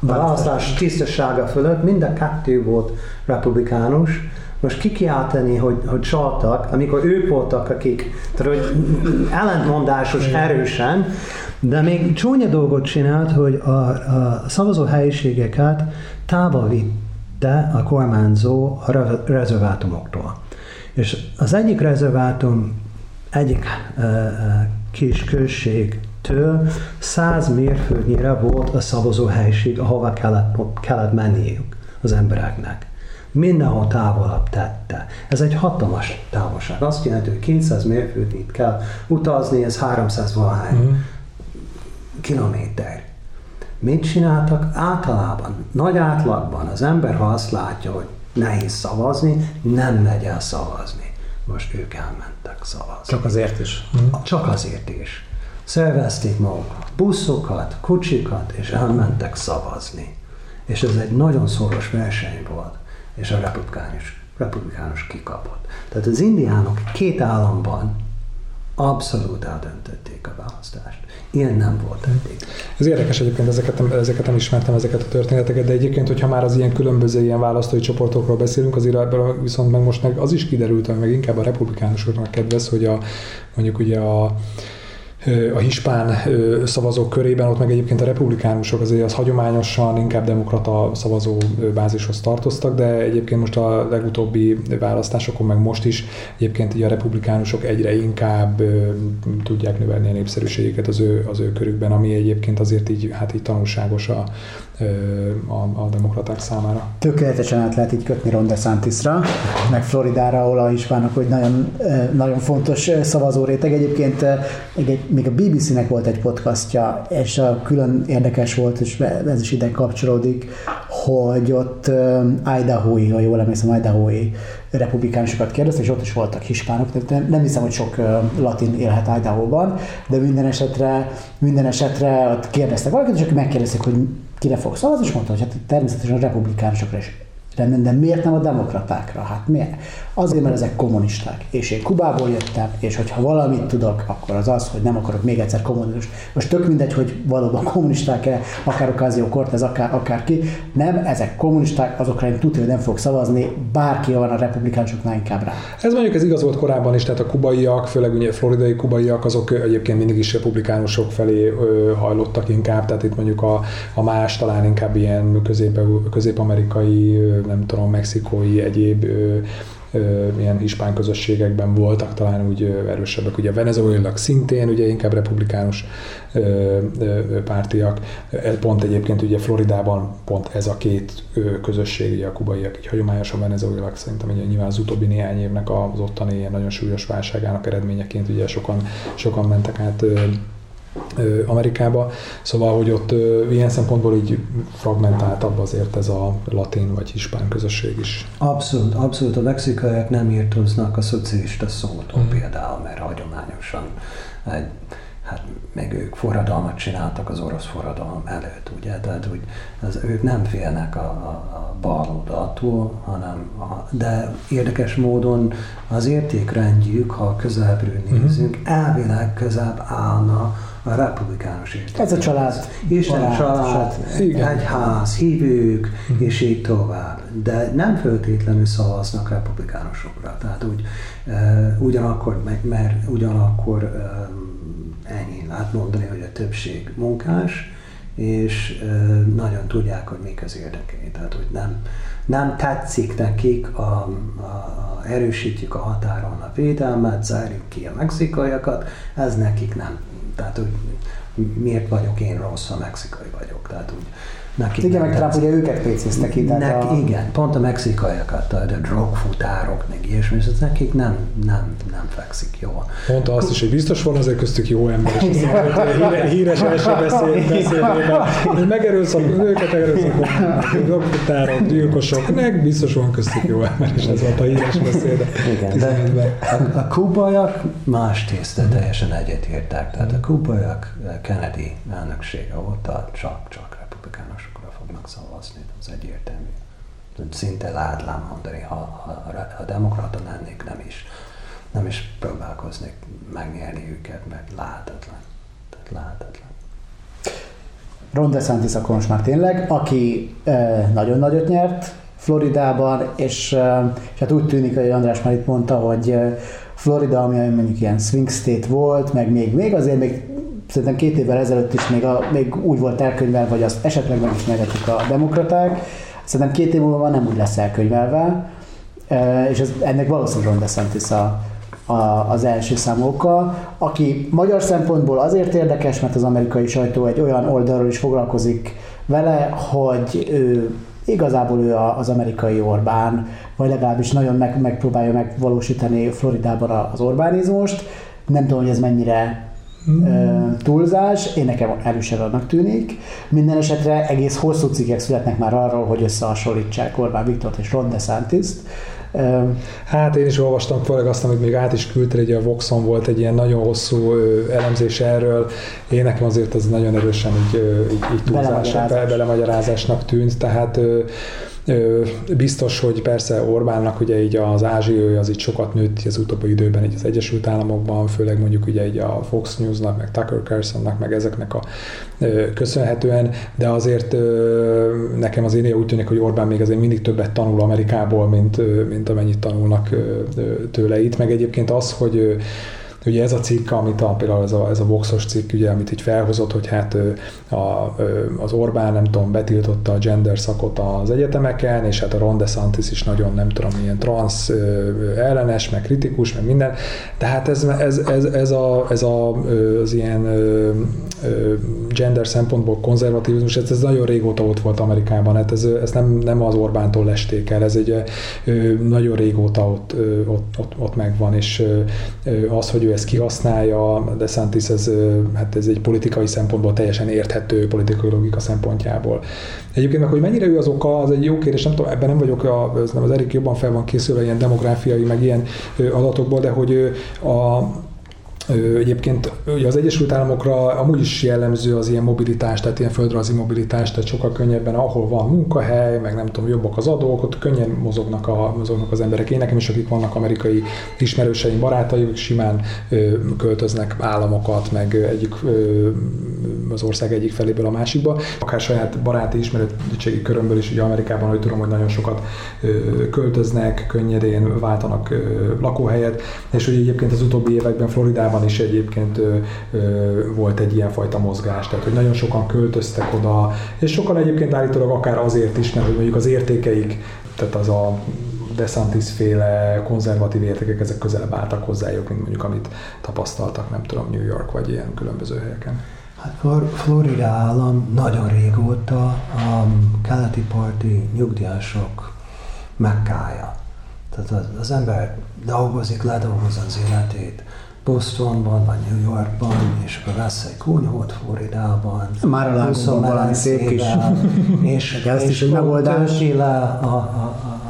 Speaker 3: választás tisztasága fölött, mind a kettő volt republikánus, most kikiáltani, hogy, hogy csaltak, amikor ők voltak, akik, tehát hogy ellentmondásos erősen, de még csúnya dolgot csinált, hogy a, a szavazó helyiségeket távol vitte a kormányzó a rezervátumoktól. És az egyik rezervátum egyik uh, kis községtől 100 mérföldnyire volt a szavazó helység, ahova kellett, kellett menniük az embereknek mindenhol távolabb tette. Ez egy hatalmas távolság. Azt jelenti, hogy 200 mérföldnyit kell utazni, ez 300 valahány mm. kilométer. Mit csináltak? Általában, nagy átlagban az ember, ha azt látja, hogy nehéz szavazni, nem megy el szavazni. Most ők elmentek szavazni.
Speaker 1: Csak azért is?
Speaker 3: Mm. Csak azért is. Szervezték magukat, buszokat, kocsikat, és elmentek szavazni. És ez egy nagyon szoros verseny volt és a republikánus, republikánus kikapott. Tehát az indiánok két államban abszolút eldöntötték a választást. Ilyen nem volt eddig.
Speaker 2: Ez érdekes egyébként, ezeket, ezeket nem ismertem, ezeket a történeteket, de egyébként, hogyha már az ilyen különböző ilyen választói csoportokról beszélünk, azért ebből viszont meg most meg az is kiderült, hogy meg inkább a republikánusoknak kedvez, hogy a, mondjuk ugye a a hispán szavazók körében, ott meg egyébként a republikánusok azért az hagyományosan inkább demokrata szavazó bázishoz tartoztak, de egyébként most a legutóbbi választásokon, meg most is egyébként így a republikánusok egyre inkább tudják növelni a népszerűségüket az ő, az ő körükben, ami egyébként azért így, hát így tanulságos a, a, a demokraták számára.
Speaker 1: Tökéletesen át lehet így kötni Ron DeSantisra, meg Floridára, ahol a hispánok, hogy nagyon, nagyon fontos szavazó réteg. Egyébként még a BBC-nek volt egy podcastja, és a külön érdekes volt, és ez is ide kapcsolódik, hogy ott Idaho-i, ha jól emlékszem, Idaho-i republikánusokat kérdeztek, és ott is voltak hispánok, tehát nem hiszem, hogy sok latin élhet Idaho-ban, de minden esetre, minden esetre ott kérdeztek valakit, és akkor megkérdezték, hogy kire fog szavazni, és mondta, hogy hát természetesen a republikánusokra is Rendben, de miért nem a demokratákra? Hát miért? Azért, mert ezek kommunisták. És én Kubából jöttem, és hogyha valamit tudok, akkor az az, hogy nem akarok még egyszer kommunizmus. Most tök mindegy, hogy valóban kommunisták-e, akár Ocasio Cortez, akár, akár ki. Nem, ezek kommunisták, azokra én tudja, hogy nem fog szavazni, bárki van a republikánusoknál inkább rá.
Speaker 2: Ez mondjuk ez igaz volt korábban is, tehát a kubaiak, főleg ugye floridai kubaiak, azok egyébként mindig is republikánusok felé ö, hajlottak inkább, tehát itt mondjuk a, a más talán inkább ilyen közép, közép-amerikai nem tudom, mexikói, egyéb ilyen hispán közösségekben voltak talán úgy erősebbek. Ugye a venezuelaiak szintén ugye inkább republikánus pártiak. Pont egyébként ugye Floridában pont ez a két közösség, ugye a kubaiak, így hagyományosan venezuelaiak szerintem ugye nyilván az utóbbi néhány évnek az ottani ilyen nagyon súlyos válságának eredményeként ugye sokan, sokan mentek át Amerikába, szóval, hogy ott ilyen szempontból így fragmentáltabb azért ez a latin vagy hispán közösség is.
Speaker 3: Abszolút, abszolút. A mexikaiak nem írtoznak a szocialista szótól mm. például, mert hagyományosan egy, hát meg ők forradalmat csináltak az orosz forradalom előtt, ugye, tehát hogy az, ők nem félnek a, a, a baloldaltól, hanem a, de érdekes módon az értékrendjük, ha közelebbről mhm. nézünk, mm-hmm. elvileg közelebb állna a republikánus érték.
Speaker 1: Ez a család.
Speaker 3: Isten család, család, család egyház, hívők, uh-huh. és így tovább. De nem föltétlenül szavaznak republikánusokra. Tehát úgy, uh, ugyanakkor, mert ugyanakkor um, ennyi lehet mondani, hogy a többség munkás, és uh, nagyon tudják, hogy mik az érdekei. Tehát, hogy nem, nem tetszik nekik, a, a, a, erősítjük a határon a védelmet, zárjuk ki a mexikaiakat, ez nekik nem tehát, hogy miért vagyok én rossz, ha mexikai vagyok. Tehát úgy Nekik
Speaker 1: Igen,
Speaker 3: nem
Speaker 1: meg Trump ugye őket pécézte ki.
Speaker 3: Nek,
Speaker 1: a-
Speaker 3: Igen, pont a mexikaiakat, a, a drogfutárok, meg ilyesmi, és ez nekik nem, nem, nem fekszik jól.
Speaker 2: Mondta azt is, hogy biztos van azért köztük jó ember, és azt mondta, hogy híre, híres első beszéd, beszédében, hogy megerőszak, őket erőszakolnak, drogfutárok, gyilkosok, nek biztos van köztük jó ember, és ez volt a híres beszéd.
Speaker 1: Igen,
Speaker 3: De a, a kubaiak más tészta teljesen egyetértek. Tehát a kubaiak Kennedy elnöksége óta csak-csak fognak szavazni, az egyértelmű. Szinte látlám mondani, ha, ha, ha demokrata lennék, nem is, nem is próbálkoznék megnyerni őket, meg lehetetlen. Tehát lehetetlen.
Speaker 1: Ron DeSantis akkor most már tényleg, aki eh, nagyon nagyot nyert Floridában, és, eh, és hát úgy tűnik, hogy András már itt mondta, hogy eh, Florida, ami mondjuk ilyen swing state volt, meg még, még azért még szerintem két évvel ezelőtt is még, a, még úgy volt elkönyvelve, hogy azt esetleg meg is nyerhetik a demokraták. Szerintem két év múlva nem úgy lesz elkönyvelve, Eh, és ez, ennek valószínűleg Ron DeSantis a, a, az első számú oka, aki magyar szempontból azért érdekes, mert az amerikai sajtó egy olyan oldalról is foglalkozik vele, hogy ő igazából ő az amerikai Orbán, vagy legalábbis nagyon meg, megpróbálja megvalósítani Floridában az Orbánizmust. Nem tudom, hogy ez mennyire túlzás, én nekem erősen annak tűnik. Minden esetre egész hosszú cikkek születnek már arról, hogy összehasonlítsák Orbán Viktort és Ron DeSantis-t.
Speaker 2: Hát én is olvastam, főleg azt, amit még át is küldtél, ugye a Voxon volt egy ilyen nagyon hosszú elemzés erről. Én nekem azért az nagyon erősen így, így, így túlzás,
Speaker 1: Belemagyarázás.
Speaker 2: be- belemagyarázásnak tűnt, tehát biztos, hogy persze Orbánnak ugye így az ázsiai az így sokat nőtt az utóbbi időben így az Egyesült Államokban, főleg mondjuk ugye így a Fox Newsnak, meg Tucker Carlsonnak, meg ezeknek a köszönhetően, de azért nekem az én úgy tűnik, hogy Orbán még azért mindig többet tanul Amerikából, mint, mint amennyit tanulnak tőle itt, meg egyébként az, hogy ö, Ugye ez a cikk, amit a, például ez a, ez a Voxos cikk, ugye, amit így felhozott, hogy hát a, az Orbán, nem tudom, betiltotta a gender szakot az egyetemeken, és hát a Ron DeSantis is nagyon, nem tudom, ilyen transz ö, ellenes, meg kritikus, meg minden. Tehát ez, ez, ez, ez, a, ez a, az ilyen gender szempontból konzervatívizmus, ez, ez nagyon régóta ott volt Amerikában, hát ez, ez nem, nem az Orbántól lesték el, ez egy nagyon régóta ott, ott, ott, ott megvan, és az, hogy ő ezt kihasználja, de Santis ez, hát ez egy politikai szempontból teljesen érthető politikai logika szempontjából. Egyébként meg, hogy mennyire ő az oka, az egy jó kérdés, nem tudom, ebben nem vagyok, a, ez nem az Erik jobban fel van készülve ilyen demográfiai, meg ilyen adatokból, de hogy a Egyébként ugye az Egyesült Államokra amúgy is jellemző az ilyen mobilitás, tehát ilyen földrajzi mobilitás, tehát sokkal könnyebben, ahol van munkahely, meg nem tudom, jobbak az adók, ott könnyen mozognak, a, mozognak az emberek. Én nekem is, akik vannak amerikai ismerőseim, barátaim, simán ö, költöznek államokat, meg egyik ö, az ország egyik feléből a másikba. Akár saját baráti ismeretségi körömből is, ugye Amerikában, hogy tudom, hogy nagyon sokat ö, költöznek, könnyedén váltanak ö, lakóhelyet, és hogy egyébként az utóbbi években Floridában is egyébként volt egy ilyen fajta mozgás, tehát hogy nagyon sokan költöztek oda, és sokan egyébként állítólag akár azért is, mert hogy mondjuk az értékeik, tehát az a DeSantis féle konzervatív értékek, ezek közelebb álltak hozzájuk, mint mondjuk amit tapasztaltak, nem tudom, New York vagy ilyen különböző helyeken.
Speaker 3: Hát Flor- Florida állam nagyon régóta a keleti parti nyugdíjasok mekkája. Tehát az, az ember dolgozik, ledolgozza az életét Bostonban vagy New Yorkban, és akkor vesz egy kunyhót Floridában.
Speaker 1: Már a lágunkban
Speaker 3: 20
Speaker 1: valami szép kis-
Speaker 3: és,
Speaker 1: Ezt is egy megoldás.
Speaker 3: le a, a, a, a,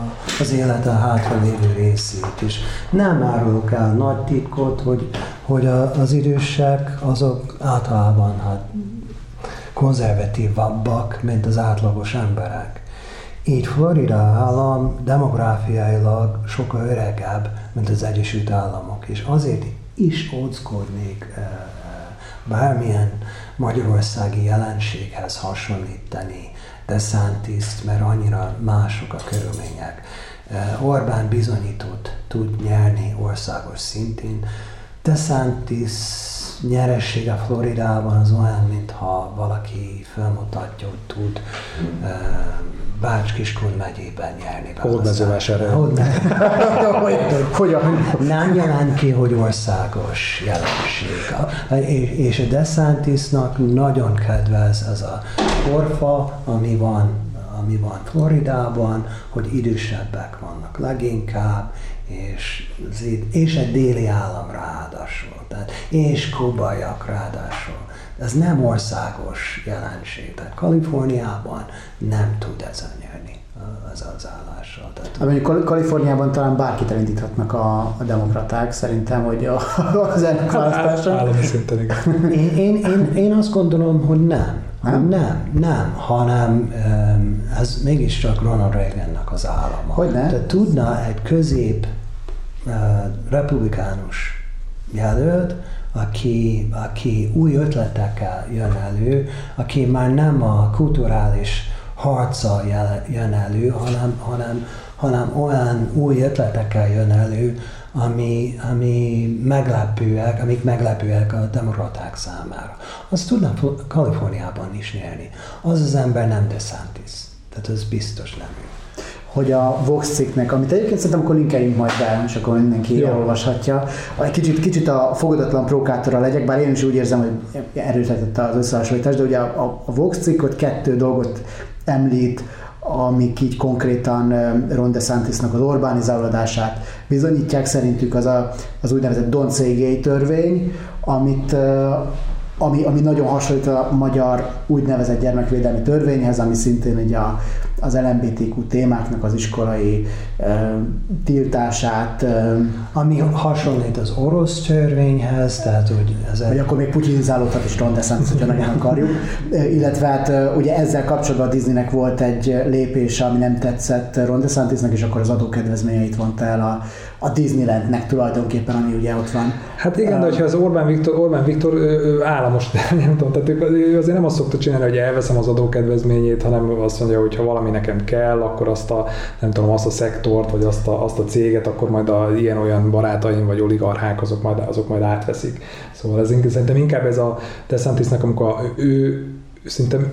Speaker 3: az élete hátralévő részét is. Nem árulok el nagy titkot, hogy, hogy a, az idősek azok általában hát konzervatívabbak, mint az átlagos emberek. Így Florida állam demográfiailag sokkal öregebb, mint az Egyesült Államok, és azért is óckodnék bármilyen magyarországi jelenséghez hasonlítani DeSantis-t, mert annyira mások a körülmények. Orbán bizonyított tud nyerni országos szintén. DeSantis nyeressége Floridában az olyan, mintha valaki felmutatja, hogy tud Bács-Kiskun megyében nyerni.
Speaker 2: Hódmezővásárhely.
Speaker 3: Hogyan? Nem jelent ki, hogy országos jelenség. És a DeSantisnak nagyon kedvez ez a korfa, ami van, ami van Floridában, hogy idősebbek vannak leginkább, és, és egy déli állam ráadásul, tehát, és kubaiak ráadásul. Ez nem országos jelenség. Tehát Kaliforniában nem tud ezen nyerni az az állással. Tehát,
Speaker 1: hát mondjuk Kaliforniában talán bárkit elindíthatnak a, a demokraták, szerintem, hogy a, az elnök.
Speaker 2: Állami szinten,
Speaker 3: én, én, én, én azt gondolom, hogy nem. Nem? Nem, nem, hanem ez mégiscsak Ronald Reagannek az állama.
Speaker 1: Hogy ne?
Speaker 3: Tehát tudna egy közép republikánus jelölt, aki, aki új ötletekkel jön elő, aki már nem a kulturális harca jön elő, hanem, hanem, hanem olyan új ötletekkel jön elő, ami, ami meglepőek, amik meglepőek a demokraták számára. Azt tudnak Kaliforniában is nyerni. Az az ember nem DeSantis. Tehát ez biztos nem ő
Speaker 1: hogy a Vox cikknek, amit egyébként szerintem akkor linkeljünk majd be, és akkor mindenki Jó. elolvashatja. Egy kicsit, kicsit a fogadatlan provokátora legyek, bár én is úgy érzem, hogy erősítette az összehasonlítás, de ugye a, a Vox cikk ott kettő dolgot említ, amik így konkrétan Ron DeSantisnak az Orbánizálódását bizonyítják. Szerintük az a, az úgynevezett Don Cégély törvény, amit ami, ami nagyon hasonlít a magyar úgynevezett gyermekvédelmi törvényhez, ami szintén ugye a, az LMBTQ témáknak az iskolai e, tiltását. E,
Speaker 3: ami hasonlít az orosz törvényhez, tehát hogy
Speaker 1: ez... Vagy akkor még putinizálódhat is Ron DeSantis, hogyha nagyon akarjuk. E, illetve hát ugye ezzel kapcsolatban a Disneynek volt egy lépés, ami nem tetszett Ron DeSantisnek, és akkor az adókedvezményeit vonta el a, a Disneylandnek tulajdonképpen, ami ugye ott van.
Speaker 2: Hát igen, de hogyha az Orbán Viktor, Orbán Viktor államos, nem tudom, tehát ő azért nem azt szokta csinálni, hogy elveszem az adókedvezményét, hanem azt mondja, hogy ha valami nekem kell, akkor azt a, nem tudom, azt a szektort, vagy azt a, azt a céget, akkor majd a ilyen-olyan barátaim, vagy oligarchák, azok majd, azok majd átveszik. Szóval ez szerintem inkább ez a DeSantisnek, amikor ő szerintem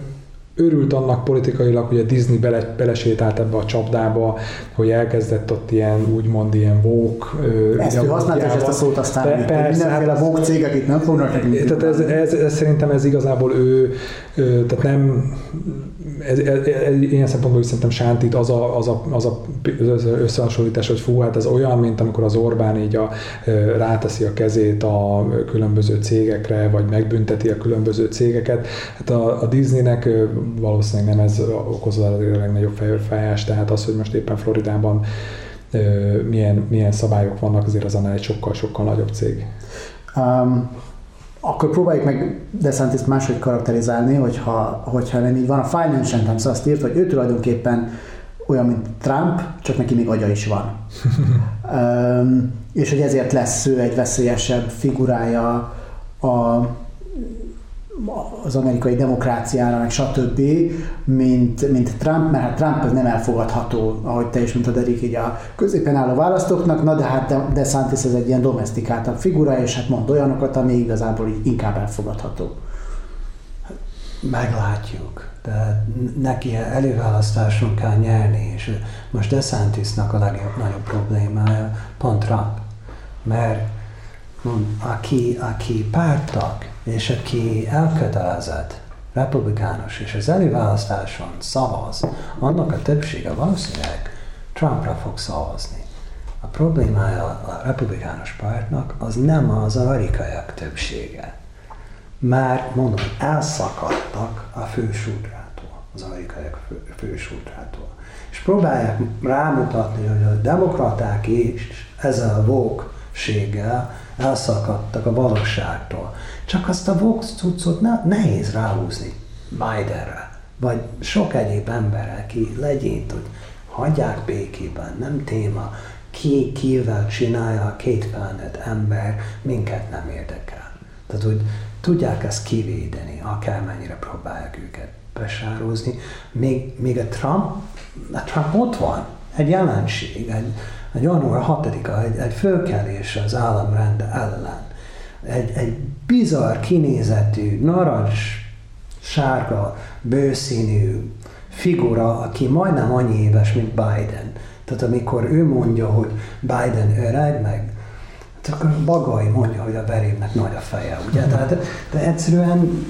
Speaker 2: örült annak politikailag, hogy a Disney bele, belesétált ebbe a csapdába, hogy elkezdett ott ilyen, úgymond ilyen vók.
Speaker 1: Ezt ő használta ezt a szót aztán, Pe, persze, mindenféle hát, vók cégek itt nem fognak nekünk.
Speaker 2: Tehát ez, ez, ez, szerintem ez igazából ő, tehát nem, ez, ez, ez, ilyen szempontból is szerintem sántít az a, az, a, az a összehasonlítás, hogy fú, hát ez olyan, mint amikor az Orbán így a, ráteszi a kezét a különböző cégekre, vagy megbünteti a különböző cégeket. Hát a, a Disneynek valószínűleg nem ez okozza a legnagyobb fejfájást, tehát az, hogy most éppen Floridában milyen, milyen szabályok vannak, azért az annál egy sokkal-sokkal nagyobb cég.
Speaker 1: Um, akkor próbáljuk meg DeSantis máshogy karakterizálni, hogyha, hogyha nem így van. A Financial Times azt írt, hogy ő tulajdonképpen olyan, mint Trump, csak neki még agya is van. um, és hogy ezért lesz ő egy veszélyesebb figurája a az amerikai demokráciára, meg stb., mint, mint Trump, mert hát Trump az nem elfogadható, ahogy te is mondtad, Erik, így a középen álló választóknak, na de hát DeSantis ez egy ilyen domestikáltabb figura, és hát mond olyanokat, ami igazából így inkább elfogadható.
Speaker 3: Meglátjuk. De neki előválasztáson kell nyerni, és most DeSantisnak a legjobb, nagyobb problémája pont Trump. Mert aki, aki pártag, és aki elkötelezett, republikánus, és az előválasztáson szavaz, annak a többsége valószínűleg Trumpra fog szavazni. A problémája a republikánus pártnak az nem az amerikaiak többsége. Már mondom, elszakadtak a fősúdrától, az amerikaiak fő, fősúdrától. És próbálják rámutatni, hogy a demokraták is ezzel a vókséggel elszakadtak a valóságtól. Csak azt a Vox cuccot ne, nehéz ráhúzni Bidenre, vagy sok egyéb ember, aki legyint, hogy hagyják békében, nem téma, ki kivel csinálja a két planet ember, minket nem érdekel. Tehát, hogy tudják ezt kivédeni, akármennyire próbálják őket besározni. Még, még a Trump, a Trump ott van, egy jelenség, egy január 6-a, egy, egy fölkelés az államrend ellen. Egy, egy bizarr kinézetű, narancs, sárga, bőszínű figura, aki majdnem annyi éves, mint Biden. Tehát amikor ő mondja, hogy Biden öreg, meg csak a Bagai mondja, hogy a Berévnek nagy a feje, ugye? Mhm. Tehát, de egyszerűen,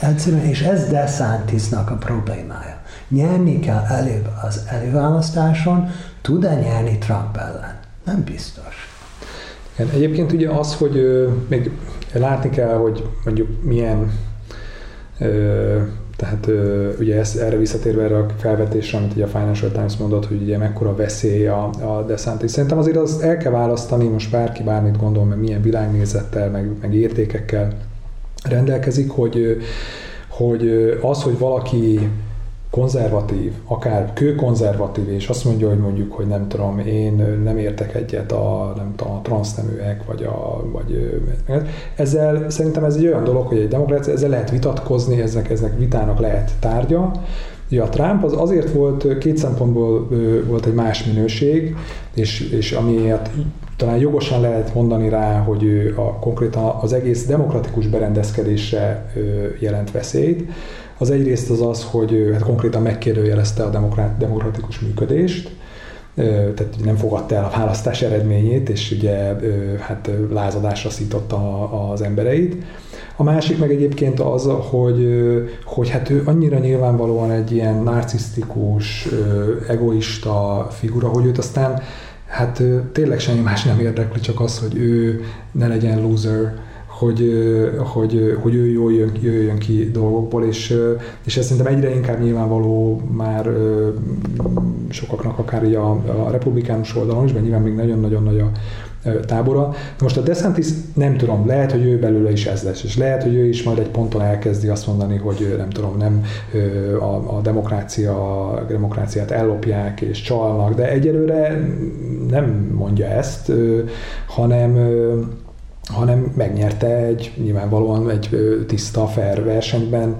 Speaker 3: egyszerűen, és ez DeSantisnak a problémája. Nyerni kell előbb az előválasztáson, tud-e nyerni Trump ellen? Nem biztos.
Speaker 2: Igen, egyébként ugye az, hogy ö, még látni kell, hogy mondjuk milyen ö, tehát ugye ezt, erre visszatérve erre a felvetésre, amit ugye a Financial Times mondott, hogy ugye mekkora veszély a, a DeSantis. Szerintem azért azt el kell választani, most bárki bármit gondol, meg milyen világnézettel, meg, meg értékekkel rendelkezik, hogy, hogy az, hogy valaki konzervatív, akár kőkonzervatív, és azt mondja, hogy mondjuk, hogy nem tudom, én nem értek egyet a, nem tudom, a transzneműek, vagy a, vagy ezzel szerintem ez egy olyan dolog, hogy egy demokrácia, ezzel lehet vitatkozni, ezek, ezek vitának lehet tárgya, Ugye a Trump az azért volt, két szempontból volt egy más minőség, és, és amiért talán jogosan lehet mondani rá, hogy ő a, konkrétan az egész demokratikus berendezkedésre jelent veszélyt. Az egyrészt az az, hogy hát konkrétan megkérdőjelezte a demokratikus működést, tehát nem fogadta el a választás eredményét, és ugye hát lázadásra szította az embereit. A másik meg egyébként az, hogy, hogy hát ő annyira nyilvánvalóan egy ilyen narcisztikus, egoista figura, hogy őt aztán hát tényleg semmi más nem érdekli, csak az, hogy ő ne legyen loser, hogy, hogy, hogy ő jól jön, jöjjön ki dolgokból, és, és ez szerintem egyre inkább nyilvánvaló már sokaknak, akár a, a republikánus oldalon is, mert nyilván még nagyon-nagyon nagy a tábora. Most a DeSantis nem tudom, lehet, hogy ő belőle is ez lesz, és lehet, hogy ő is majd egy ponton elkezdi azt mondani, hogy nem tudom, nem a, a demokrácia, a demokráciát ellopják és csalnak, de egyelőre nem mondja ezt, hanem hanem megnyerte egy, nyilvánvalóan egy tiszta, fair versenyben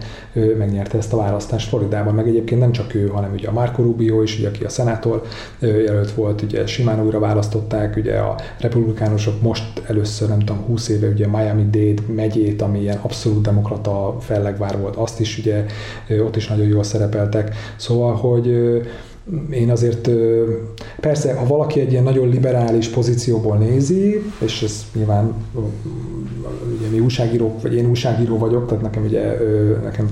Speaker 2: megnyerte ezt a választást Floridában, meg egyébként nem csak ő, hanem ugye a Marco Rubio is, ugye, aki a szenátor jelölt volt, ugye simán újra választották, ugye a republikánusok most először, nem tudom, 20 éve ugye Miami-Dade megyét, ami ilyen abszolút demokrata fellegvár volt, azt is ugye ott is nagyon jól szerepeltek. Szóval, hogy én azért persze, ha valaki egy ilyen nagyon liberális pozícióból nézi, és ez nyilván ugye mi újságírók, vagy én újságíró vagyok, tehát nekem ugye, nekem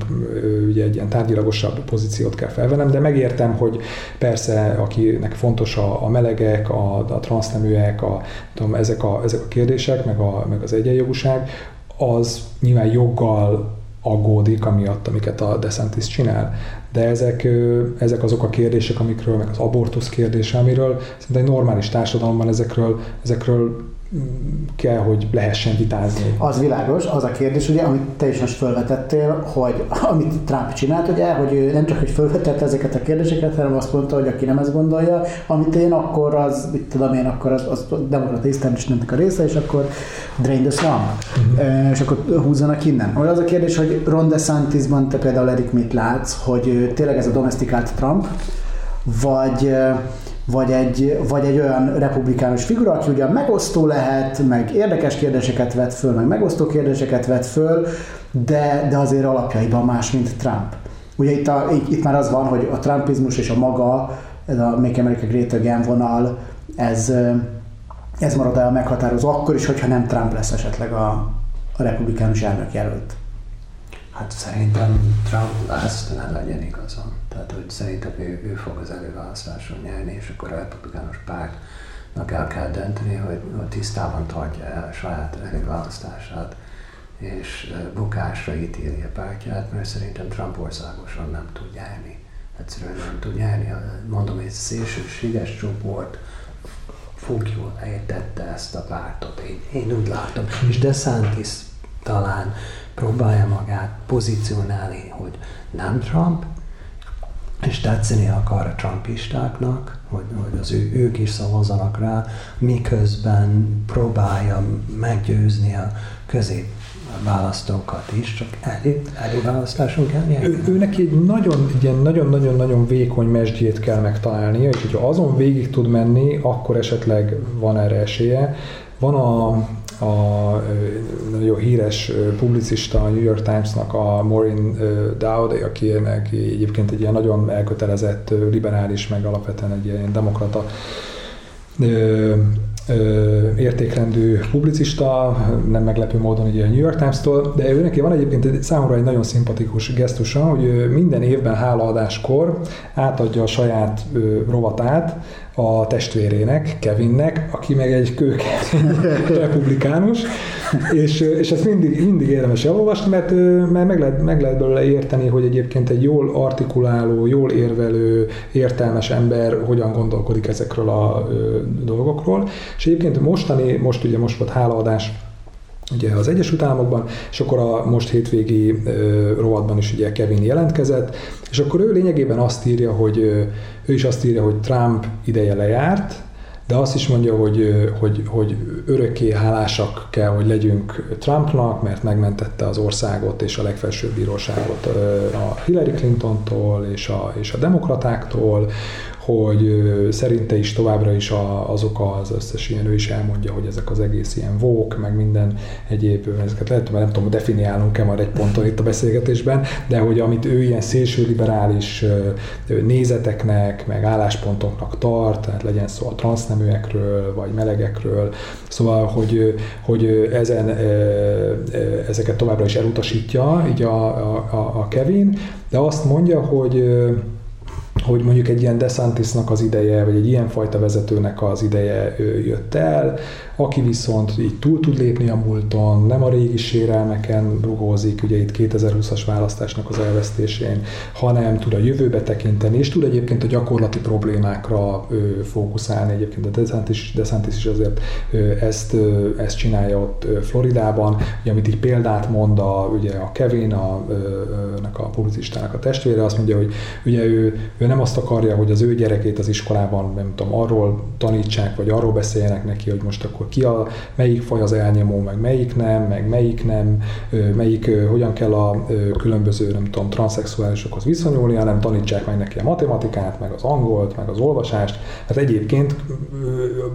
Speaker 2: ugye egy ilyen tárgyilagosabb pozíciót kell felvennem, de megértem, hogy persze, akinek fontos a, a melegek, a, a transzneműek, a, tudom, ezek, a, ezek a kérdések, meg, a, meg az egyenjogúság, az nyilván joggal aggódik amiatt, amiket a DeSantis csinál. De ezek, ezek azok a kérdések, amikről, meg az abortusz kérdése, amiről szerintem egy normális társadalomban ezekről, ezekről kell, hogy lehessen vitázni.
Speaker 1: Az világos, az a kérdés, ugye, amit te is most felvetettél, hogy amit Trump csinált, ugye, hogy ő nem csak, hogy felvetette ezeket a kérdéseket, hanem azt mondta, hogy aki nem ezt gondolja, amit én, akkor az, mit tudom én, akkor az, az demokrata establishmentnek a része, és akkor drain the swamp. Uh-huh. És akkor húzzanak innen. Hogy az a kérdés, hogy Ron DeSantisban te például Erik mit látsz, hogy tényleg ez a domestikált Trump, vagy vagy egy, vagy egy olyan republikánus figura, aki ugyan megosztó lehet, meg érdekes kérdéseket vet föl, meg megosztó kérdéseket vet föl, de, de azért alapjaiban más, mint Trump. Ugye itt, a, itt már az van, hogy a trumpizmus és a maga, ez a Make America Great Again vonal, ez, ez marad el meghatározó akkor is, hogyha nem Trump lesz esetleg a, a republikánus elnök jelölt.
Speaker 3: Hát szerintem Trump lesz, ne legyen igazam. Tehát, hogy szerintem ő, ő fog az előválasztáson nyerni, és akkor a republikánus pártnak el kell dönteni, hogy, hogy tisztában tartja el a saját előválasztását, és bukásra ítéli a pártját, mert szerintem Trump országosan nem tud nyerni. Egyszerűen nem tud nyerni. Mondom, egy szélsőséges csoport jól értette ezt a pártot. Én, én úgy látom. És DeSantis talán próbálja magát pozícionálni, hogy nem Trump, és tetszeni akar a trumpistáknak, hogy, hogy az ő, ők is szavazzanak rá, miközben próbálja meggyőzni a közép választókat is, csak elé, előválasztáson kell nyerni.
Speaker 2: Ő, ő neki egy nagyon, egy nagyon-nagyon-nagyon vékony mesdjét kell megtalálnia, és hogyha azon végig tud menni, akkor esetleg van erre esélye. Van a, a nagyon híres publicista a New York Times-nak a Maureen Dowd, aki egyébként egy ilyen nagyon elkötelezett liberális, meg alapvetően egy ilyen demokrata értékrendű publicista, nem meglepő módon ugye a New York Times-tól, de ő neki van egyébként egy, számomra egy nagyon szimpatikus gesztusa, hogy minden évben hálaadáskor átadja a saját rovatát a testvérének, Kevinnek, aki meg egy kők republikánus, és, és ezt mindig, mindig érdemes elolvasni, mert, mert meg, lehet, meg lehet belőle érteni, hogy egyébként egy jól artikuláló, jól érvelő, értelmes ember hogyan gondolkodik ezekről a dolgokról. És egyébként mostani, most ugye most volt hálaadás ugye az Egyesült Államokban, és akkor a most hétvégi ö, rovatban is ugye Kevin jelentkezett, és akkor ő lényegében azt írja, hogy ő is azt írja, hogy Trump ideje lejárt, de azt is mondja, hogy, hogy, hogy örökké hálásak kell, hogy legyünk Trumpnak, mert megmentette az országot és a legfelsőbb bíróságot a Hillary Clintontól és a, és a demokratáktól, hogy szerinte is továbbra is azok az összes ilyen, ő is elmondja, hogy ezek az egész ilyen vók, meg minden egyéb, ezeket lehet, mert nem tudom, definiálnunk-e majd egy ponton itt a beszélgetésben, de hogy amit ő ilyen szélső liberális nézeteknek, meg álláspontoknak tart, tehát legyen szó a transzneműekről, vagy melegekről, szóval, hogy, hogy ezen, ezeket továbbra is elutasítja, így a, a, a Kevin, de azt mondja, hogy hogy mondjuk egy ilyen DeSantisnak az ideje, vagy egy ilyen fajta vezetőnek az ideje jött el, aki viszont így túl tud lépni a múlton, nem a régi sérelmeken rugózik, ugye itt 2020-as választásnak az elvesztésén, hanem tud a jövőbe tekinteni, és tud egyébként a gyakorlati problémákra ö, fókuszálni. Egyébként a DeSantis, DeSantis is azért ö, ezt, ö, ezt csinálja ott Floridában, ugye, amit így példát mond a, ugye a Kevin, a, ö, a publicistának a testvére, azt mondja, hogy ugye ő, ő nem azt akarja, hogy az ő gyerekét az iskolában, nem tudom, arról tanítsák, vagy arról beszéljenek neki, hogy most akkor ki a, melyik faj az elnyomó, meg melyik nem, meg melyik nem, melyik, hogyan kell a különböző, nem tudom, transzexuálisokhoz viszonyulni, hanem tanítsák meg neki a matematikát, meg az angolt, meg az olvasást. Hát egyébként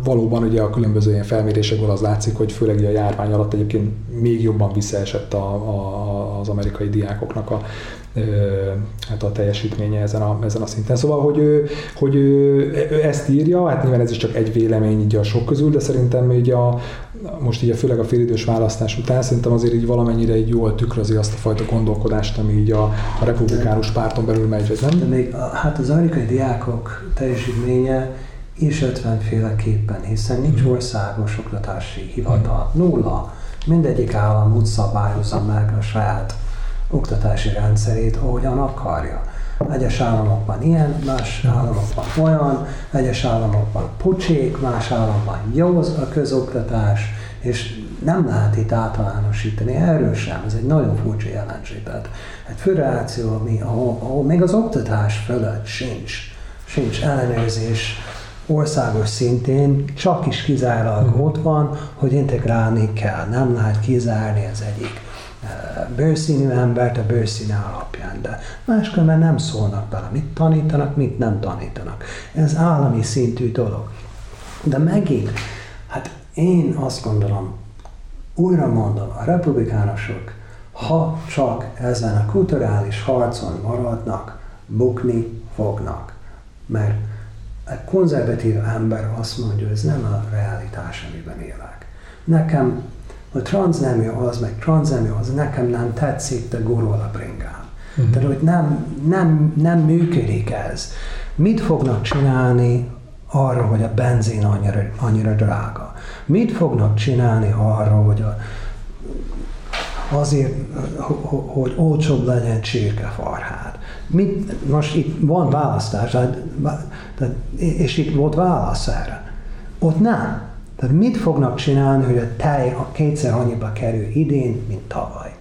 Speaker 2: valóban ugye a különböző ilyen felmérésekből az látszik, hogy főleg a járvány alatt egyébként még jobban visszaesett a, a, az amerikai diákoknak a hát a teljesítménye ezen a, ezen a szinten. Szóval, hogy, hogy ezt írja, hát nyilván ez is csak egy vélemény így a sok közül, de szerintem így a, most így a, főleg a félidős választás után szerintem azért így valamennyire így jól tükrözi azt a fajta gondolkodást, ami így a, a republikánus párton belül megy, vagy nem?
Speaker 3: De még hát az amerikai diákok teljesítménye is 50 féleképpen, hiszen nincs országos oktatási hivatal. Nulla. Mindegyik állam úgy szabályozza meg a saját oktatási rendszerét, ahogyan akarja. Egyes államokban ilyen, más államokban olyan, egyes államokban pocsék, más államokban jó a közoktatás, és nem lehet itt általánosítani, erről sem, ez egy nagyon furcsa jelenség. Tehát egy föderáció, ami, ahol, ahol még az oktatás fölött sincs, sincs ellenőrzés, országos szintén csak is kizárólag ott van, hogy integrálni kell, nem lehet kizárni az egyik bőszínű embert a bőszíne alapján, de máskülönben nem szólnak bele, mit tanítanak, mit nem tanítanak. Ez állami szintű dolog. De megint, hát én azt gondolom, újra mondom, a republikánusok, ha csak ezen a kulturális harcon maradnak, bukni fognak. Mert egy konzervatív ember azt mondja, hogy ez nem a realitás, amiben élek. Nekem a transznemű az, meg transznemű az nekem nem tetszik, de gurul a bringám. Uh-huh. Tehát, hogy nem, nem, nem működik ez. Mit fognak csinálni arra, hogy a benzin annyira, annyira drága? Mit fognak csinálni arra, hogy a, azért, hogy olcsóbb legyen csirkefarhád? Mit, most itt van választás, és itt volt válasz erre. Ott nem. Tehát mit fognak csinálni, hogy a tej a kétszer annyiba kerül idén, mint tavaly?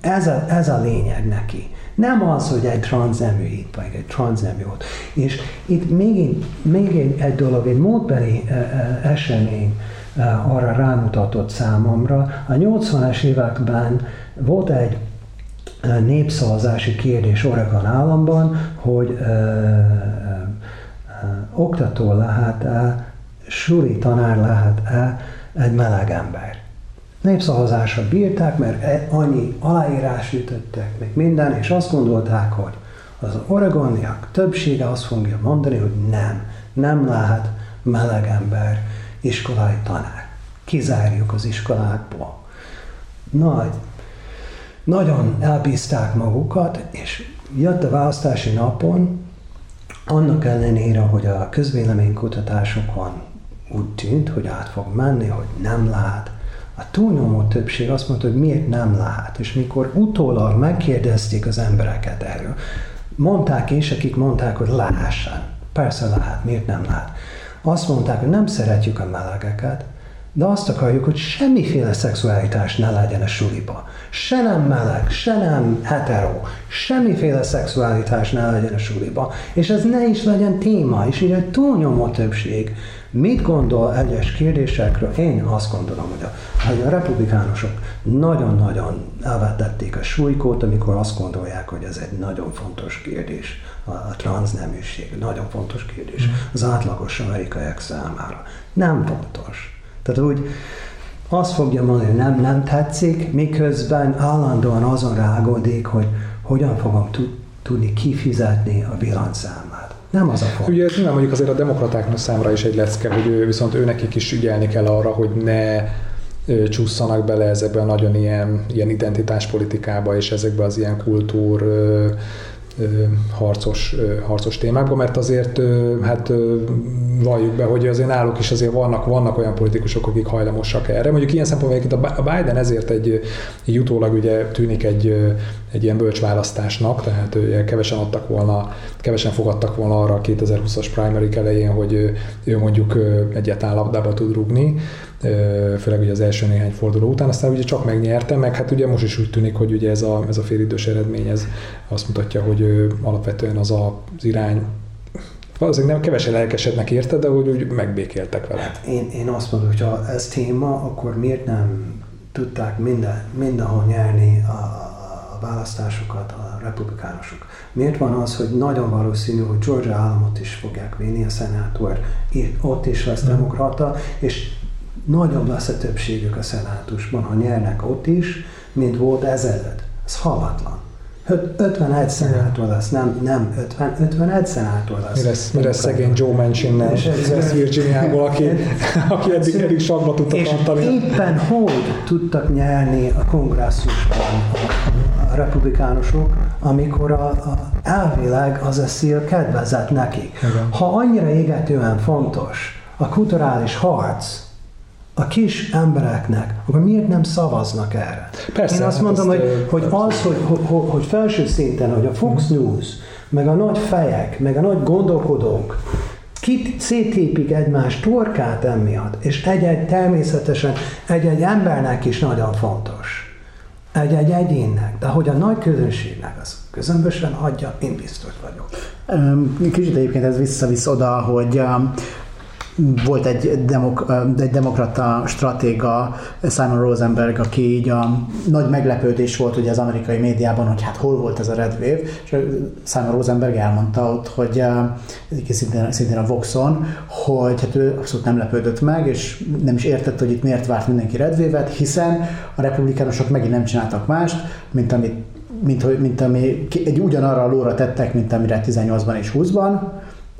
Speaker 3: Ez a, ez a lényeg neki. Nem az, hogy egy transznemű itt, vagy egy transznemű ott. És itt még, még egy, egy dolog, egy módbeli uh, uh, esemény uh, arra rámutatott számomra. A 80-es években volt egy népszavazási kérdés Oregon államban, hogy uh, uh, oktató lehet-e suli tanár lehet-e egy meleg ember. népszavazásra bírták, mert e- annyi aláírás ütöttek, meg minden, és azt gondolták, hogy az oregoniak többsége azt fogja mondani, hogy nem, nem lehet meleg ember iskolai tanár. Kizárjuk az iskolákból. Nagy, nagyon elbízták magukat, és jött a választási napon, annak ellenére, hogy a közvéleménykutatásokon úgy tűnt, hogy át fog menni, hogy nem lát, a túlnyomó többség azt mondta, hogy miért nem lát. És mikor utólag megkérdezték az embereket erről, mondták is, akik mondták, hogy láhássan. Persze lát, miért nem lát. Azt mondták, hogy nem szeretjük a melegeket, de azt akarjuk, hogy semmiféle szexualitás ne legyen a suliba. Se nem meleg, se nem hetero, semmiféle szexualitás ne legyen a suliba. És ez ne is legyen téma, és így egy túlnyomó többség Mit gondol egyes kérdésekről? Én azt gondolom, hogy a, hogy a republikánusok nagyon-nagyon elvetették a súlykót, amikor azt gondolják, hogy ez egy nagyon fontos kérdés, a, a transzneműség, nagyon fontos kérdés mm. az átlagos amerikaiak számára. Nem fontos. Tehát úgy azt fogja mondani, hogy nem, nem tetszik, miközben állandóan azon rágódik, hogy hogyan fogom tudni kifizetni a villanszámát. Nem az a font.
Speaker 2: Ugye ez nyilván mondjuk azért a demokratáknak számra is egy lecke, hogy ő, viszont őnekik is ügyelni kell arra, hogy ne csúszanak bele ezekbe a nagyon ilyen, ilyen identitáspolitikába és ezekbe az ilyen kultúr harcos, harcos témákba, mert azért hát valljuk be, hogy azért náluk is azért vannak, vannak olyan politikusok, akik hajlamosak erre. Mondjuk ilyen szempontból a Biden ezért egy, egy utólag ugye tűnik egy, egy ilyen bölcsválasztásnak, tehát kevesen adtak volna, kevesen fogadtak volna arra a 2020-as primary elején, hogy ő mondjuk egyáltalán labdába tud rugni, főleg ugye az első néhány forduló után, aztán ugye csak megnyerte, meg hát ugye most is úgy tűnik, hogy ugye ez a, ez a félidős eredmény, ez azt mutatja, hogy alapvetően az az irány, valószínűleg nem kevesen lelkesednek érte, de hogy úgy megbékéltek vele. Hát
Speaker 3: én, én azt mondom, hogy ha ez téma, akkor miért nem tudták minden, mindenhol nyerni a választásokat a republikánusok? Miért van az, hogy nagyon valószínű, hogy Georgia államot is fogják vinni, a szenátor ott is lesz demokrata, és nagyobb lesz a többségük a szenátusban, ha nyernek ott is, mint volt ezelőtt. Ez hallatlan. 51 szenátor lesz, nem, nem 50, 51 szenátor lesz.
Speaker 2: Mi lesz, mi lesz szegény Joe Manchin West Virginiából, aki, aki eddig, eddig sakba tudta és tartani.
Speaker 3: éppen hogy tudtak nyerni a kongresszusban a republikánusok, amikor a, a elvileg az a szél kedvezett nekik. Ha annyira égetően fontos a kulturális harc, a kis embereknek, akkor miért nem szavaznak erre? Persze, Én azt hát mondom, hogy, hogy az, hogy, hogy, hogy felső szinten, hogy a Fox mhm. News, meg a nagy fejek, meg a nagy gondolkodók, kit szétépik egymás torkát emiatt, és egy-egy természetesen egy-egy embernek is nagyon fontos. Egy-egy egyénnek, de hogy a nagy közönségnek az közömbösen adja, én biztos vagyok.
Speaker 1: Kicsit egyébként ez visszavisz oda, hogy volt egy, demok, egy demokrata stratéga, Simon Rosenberg, aki így a nagy meglepődés volt ugye az amerikai médiában, hogy hát hol volt ez a Red Wave, és Simon Rosenberg elmondta ott, hogy szintén, szintén a Voxon, hogy hát ő abszolút nem lepődött meg, és nem is értette, hogy itt miért várt mindenki Red Wave-et, hiszen a republikánusok megint nem csináltak mást, mint amit mint, mint ami egy ugyanarra a lóra tettek, mint amire 18-ban és 20-ban,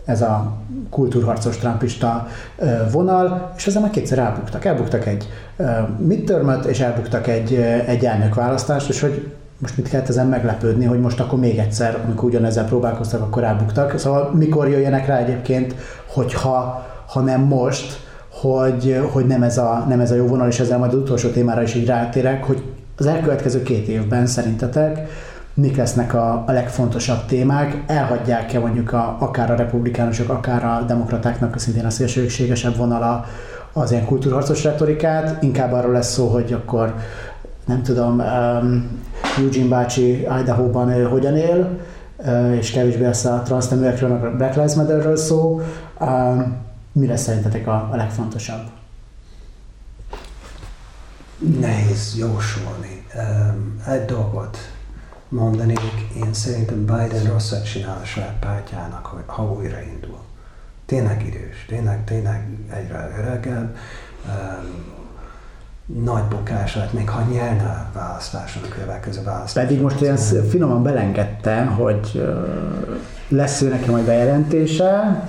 Speaker 1: ez a kultúrharcos trumpista vonal, és ezzel már kétszer elbuktak. Elbuktak egy midtermet, és elbuktak egy, egy elnökválasztást, és hogy most mit kellett ezen meglepődni, hogy most akkor még egyszer, amikor ugyanezzel próbálkoztak, akkor elbuktak. Szóval mikor jöjjenek rá egyébként, hogyha ha nem most, hogy, hogy nem, ez a, nem ez a jó vonal, és ezzel majd az utolsó témára is így rátérek, hogy az elkövetkező két évben szerintetek mik lesznek a, a legfontosabb témák, elhagyják-e mondjuk a, akár a republikánusok, akár a demokratáknak szintén a szélsőségesebb vonala az ilyen kultúrharcos retorikát, inkább arról lesz szó, hogy akkor nem tudom, um, Eugene bácsi Idaho-ban ő hogyan él, uh, és kevésbé lesz a transzneműekről, meg a Black Lives Matter-ről szó. Um, mi lesz szerintetek a, a legfontosabb?
Speaker 3: Nehéz jósolni. Um, egy dolgot mondanék, én szerintem Biden rosszat csinál a saját pártjának, hogy ha újraindul. Tényleg idős, tényleg, tényleg egyre öregebb. Um, nagy bukás lett, még ha nyerne a választáson, a következő választáson.
Speaker 1: Pedig most olyan finoman belengedte, hogy lesz ő neki majd bejelentése.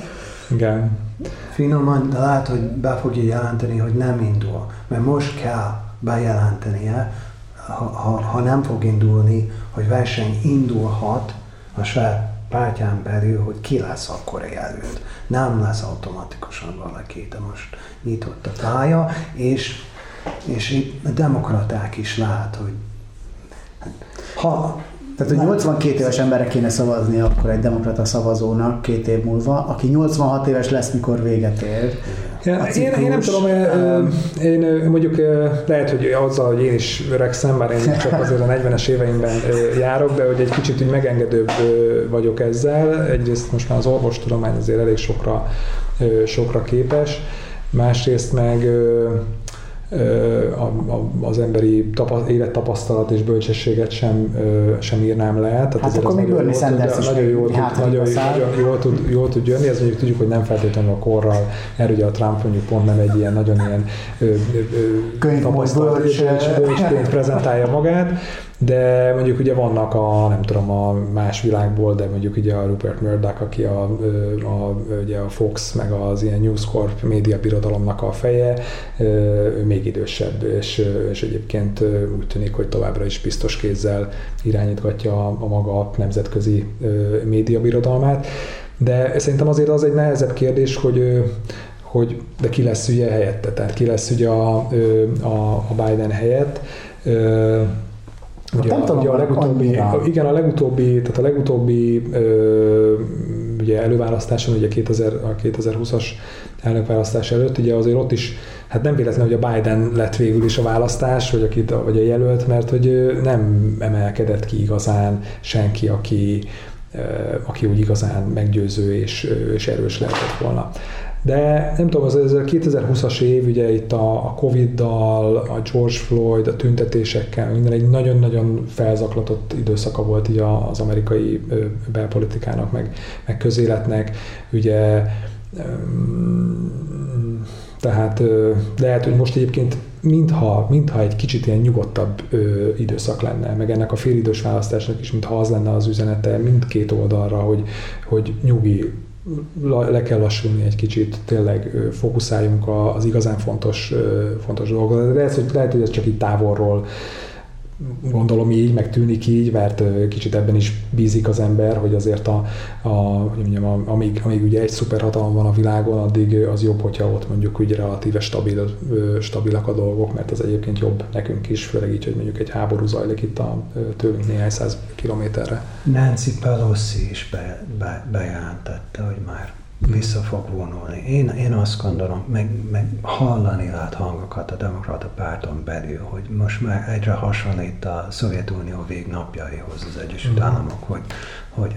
Speaker 2: Igen.
Speaker 3: Finoman, de lehet, hogy be fogja jelenteni, hogy nem indul. Mert most kell bejelentenie, ha, ha, ha nem fog indulni, hogy verseny indulhat a saját pártján belül, hogy ki lesz akkor jelölt. Nem lesz automatikusan valaki, de most nyitott a pálya, és, és itt a demokraták is lát, hogy
Speaker 1: ha tehát, hogy 82 éves emberek kéne szavazni akkor egy demokrata szavazónak két év múlva, aki 86 éves lesz, mikor véget ér.
Speaker 2: Ja, én, én nem tudom, én, én mondjuk lehet, hogy azzal, hogy én is öregszem, bár én csak azért a 40-es éveimben járok, de hogy egy kicsit úgy megengedőbb vagyok ezzel. Egyrészt most már az orvostudomány azért elég sokra, sokra képes, másrészt meg az emberi élettapasztalat és bölcsességet sem, sem írnám le. Tehát
Speaker 1: hát akkor még Bernie Sanders is
Speaker 2: nagyon jól, tud, nagyon, nagyon jól, tud, jól tud jönni, ez mondjuk tudjuk, hogy nem feltétlenül a korral, mert ugye a Trump mondjuk pont nem egy ilyen nagyon ilyen tapasztalat és bölcsként prezentálja magát, de mondjuk ugye vannak a, nem tudom, a más világból, de mondjuk ugye a Rupert Murdoch, aki a, a, ugye a Fox, meg az ilyen News Corp média birodalomnak a feje, ő még idősebb, és, és egyébként úgy tűnik, hogy továbbra is biztos kézzel irányítgatja a, a maga nemzetközi média birodalmát. De szerintem azért az egy nehezebb kérdés, hogy hogy de ki lesz ugye helyette, tehát ki lesz ugye a, a, a Biden helyett. Ugye, nem ugye a legutóbbi, igen, a legutóbbi, tehát a legutóbbi ö, ugye előválasztáson, ugye 2000, a 2020-as elnökválasztás előtt, ugye azért ott is, hát nem véletlen, hogy a Biden lett végül is a választás, vagy, akit, vagy a jelölt, mert hogy nem emelkedett ki igazán senki, aki, aki úgy igazán meggyőző és, és erős lehetett volna. De nem tudom, az, ez a 2020-as év, ugye itt a, a Covid-dal, a George Floyd, a tüntetésekkel, minden egy nagyon-nagyon felzaklatott időszaka volt így az amerikai belpolitikának, meg, meg közéletnek. Ugye tehát lehet, hogy most egyébként mintha, mintha egy kicsit ilyen nyugodtabb ö, időszak lenne, meg ennek a félidős választásnak is, mintha az lenne az üzenete mindkét oldalra, hogy, hogy nyugi, le kell lassulni egy kicsit, tényleg fókuszáljunk az igazán fontos, fontos dolgokra. Lehet, hogy, lehet, hogy ez csak így távolról gondolom így, meg tűnik így, mert kicsit ebben is bízik az ember, hogy azért a, a, hogy mondjam, amíg, amíg ugye egy szuperhatalom van a világon, addig az jobb, hogyha ott mondjuk úgy relatíve stabil, stabilak a dolgok, mert az egyébként jobb nekünk is, főleg így, hogy mondjuk egy háború zajlik itt a, tőlünk néhány száz kilométerre.
Speaker 3: Nancy Pelosi is be, be, bejelentette, hogy már vissza fog vonulni. Én, én azt gondolom, meg, meg hallani lehet hangokat a demokrata párton belül, hogy most már egyre hasonlít a Szovjetunió végnapjaihoz az Egyesült mm. Államok, hogy, hogy,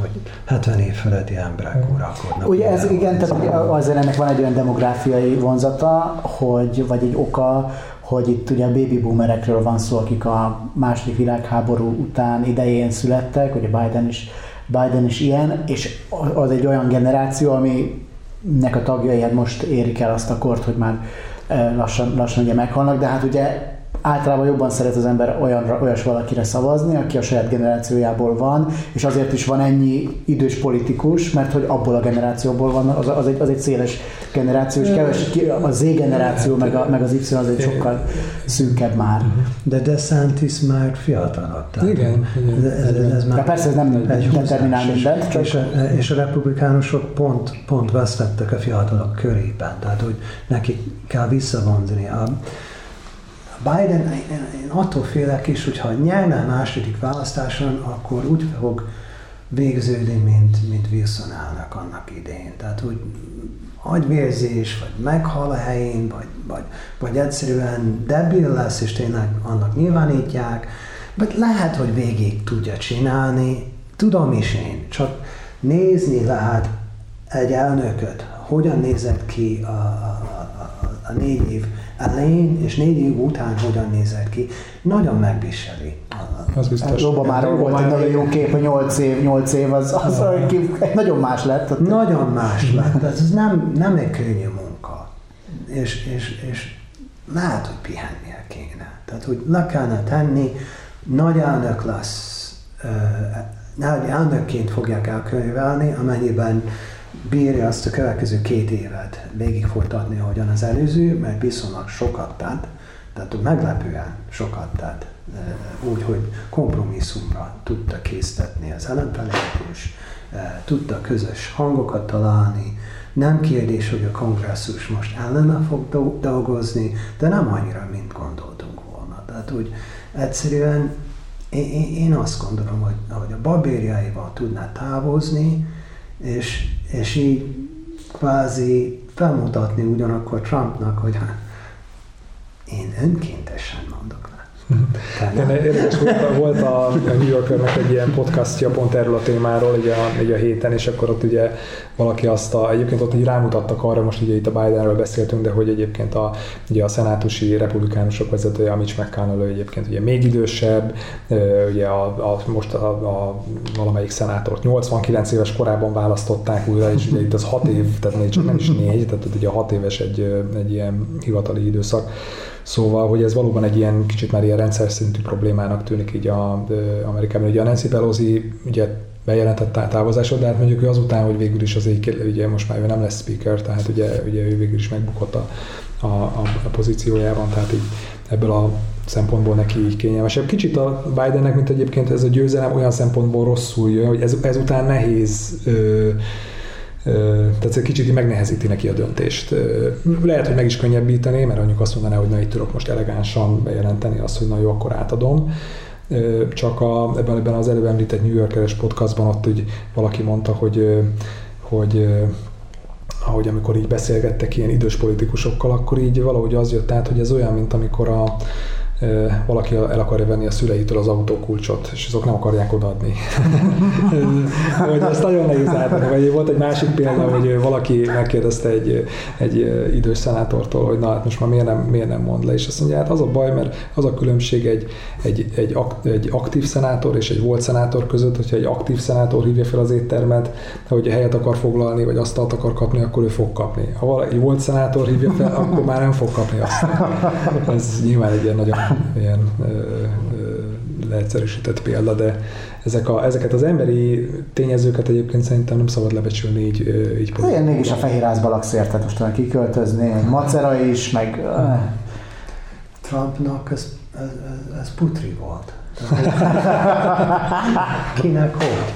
Speaker 3: hogy 70 év feletti emberek uralkodnak.
Speaker 1: Ugye ez igen, tehát azért ennek van egy olyan demográfiai vonzata, hogy, vagy egy oka, hogy itt ugye a baby boomerekről van szó, akik a második világháború után idején születtek, ugye Biden is Biden is ilyen, és az egy olyan generáció, aminek a tagjai most érik el azt a kort, hogy már eh, lassan, lassan ugye meghalnak, de hát ugye általában jobban szeret az ember olyan, olyas valakire szavazni, aki a saját generációjából van, és azért is van ennyi idős politikus, mert hogy abból a generációból van, az, az, egy, az egy széles generáció, és keves, a Z generáció, meg, a, meg az Y az egy sokkal szűkebb már.
Speaker 3: De DeSantis már fiatalabb.
Speaker 2: Igen.
Speaker 3: Ez, ez, ez
Speaker 1: már De persze ez nem determinál mindent.
Speaker 3: Csak... És, a, és a republikánusok pont, pont vesztettek a fiatalok körében, tehát hogy nekik kell visszavonzni. A, Biden, én, én attól félek is, hogy ha nyerne a második választáson, akkor úgy fog végződni, mint, mint Wilson elnök annak idején. Tehát, hogy agyvérzés, vagy meghal a helyén, vagy, vagy, vagy egyszerűen debil lesz, és tényleg annak nyilvánítják, vagy lehet, hogy végig tudja csinálni, tudom is én, csak nézni lehet egy elnököt, hogyan nézett ki a, a, a, a négy év elején és négy év után hogyan nézett ki, nagyon megviseli.
Speaker 1: Az biztos. Hát, már volt egy nagyon jó kép, a 8 év, 8 év az, az, az nagyon más lett.
Speaker 3: Nagyon más lett. Ez nem, nem egy könnyű munka. És, és, és lehet, hogy pihennie kéne. Tehát, hogy le kellene tenni, nagy elnök lesz, nagy elnökként fogják elkönyvelni, amennyiben bírja azt a következő két évet végig folytatni, ahogyan az előző, mert viszonylag sokat tett, tehát meglepően sokat tett, úgy, hogy kompromisszumra tudta késztetni az ellenfeleket, és tudta közös hangokat találni. Nem kérdés, hogy a kongresszus most ellene fog dolgozni, de nem annyira, mint gondoltunk volna. Tehát, hogy egyszerűen én azt gondolom, hogy, hogy a babérjaival tudná távozni, és, és így kvázi felmutatni ugyanakkor Trumpnak, hogy hát én önkéntesen mondok
Speaker 2: igen, érdekes volt, volt a, a New Yorkernek egy ilyen podcastja pont erről a témáról ugye a, ugye a héten, és akkor ott ugye valaki azt a, egyébként ott így rámutattak arra, most ugye itt a Bidenről beszéltünk, de hogy egyébként a, ugye a szenátusi republikánusok vezetője, a Mitch McConnell, ő egyébként ugye még idősebb, ugye a, a, most a, a, valamelyik szenátort 89 éves korában választották újra, és ugye itt az 6 év, tehát még csak nem is négy, tehát ugye 6 éves egy, egy ilyen hivatali időszak. Szóval, hogy ez valóban egy ilyen kicsit már ilyen rendszer szintű problémának tűnik így a, Amerikában. Ugye a Nancy Pelosi ugye bejelentette távozásod, de hát mondjuk ő azután, hogy végül is az ugye most már ő nem lesz speaker, tehát ugye, ugye ő végül is megbukott a, a, a, a pozíciójában, tehát így ebből a szempontból neki így kényelmesebb. Kicsit a Bidennek, mint egyébként ez a győzelem olyan szempontból rosszul jön, hogy ez, ezután nehéz ö, tehát ez egy kicsit megnehezíti neki a döntést. Lehet, hogy meg is könnyebbíteni, mert anyuk azt mondaná, hogy na itt tudok most elegánsan bejelenteni azt, hogy na jó, akkor átadom. Csak a, ebben, ebben az előbb említett New Yorkeres podcastban ott hogy valaki mondta, hogy, hogy ahogy amikor így beszélgettek ilyen idős politikusokkal, akkor így valahogy az jött át, hogy ez olyan, mint amikor a, valaki el akarja venni a szüleitől az autókulcsot, és azok nem akarják odaadni. hogy nagyon nehéz átadni. Vagy volt egy másik példa, hogy valaki megkérdezte egy, egy idős szenátortól, hogy na hát most már miért nem, miért nem mond le, és azt mondja, hát az a baj, mert az a különbség egy, egy, egy, egy aktív szenátor és egy volt szenátor között, hogyha egy aktív szenátor hívja fel az éttermet, hogy helyet akar foglalni, vagy asztalt akar kapni, akkor ő fog kapni. Ha valaki volt szenátor hívja fel, akkor már nem fog kapni azt. Ez nyilván egy ilyen nagyon ilyen ö, ö, leegyszerűsített példa, de ezek a, ezeket az emberi tényezőket egyébként szerintem nem szabad lebecsülni így, így
Speaker 1: Én mégis a fehérházba laksz érted, most kiköltözni, macera is, meg...
Speaker 3: Trumpnak ez, ez, ez putri volt. Kinek hogy?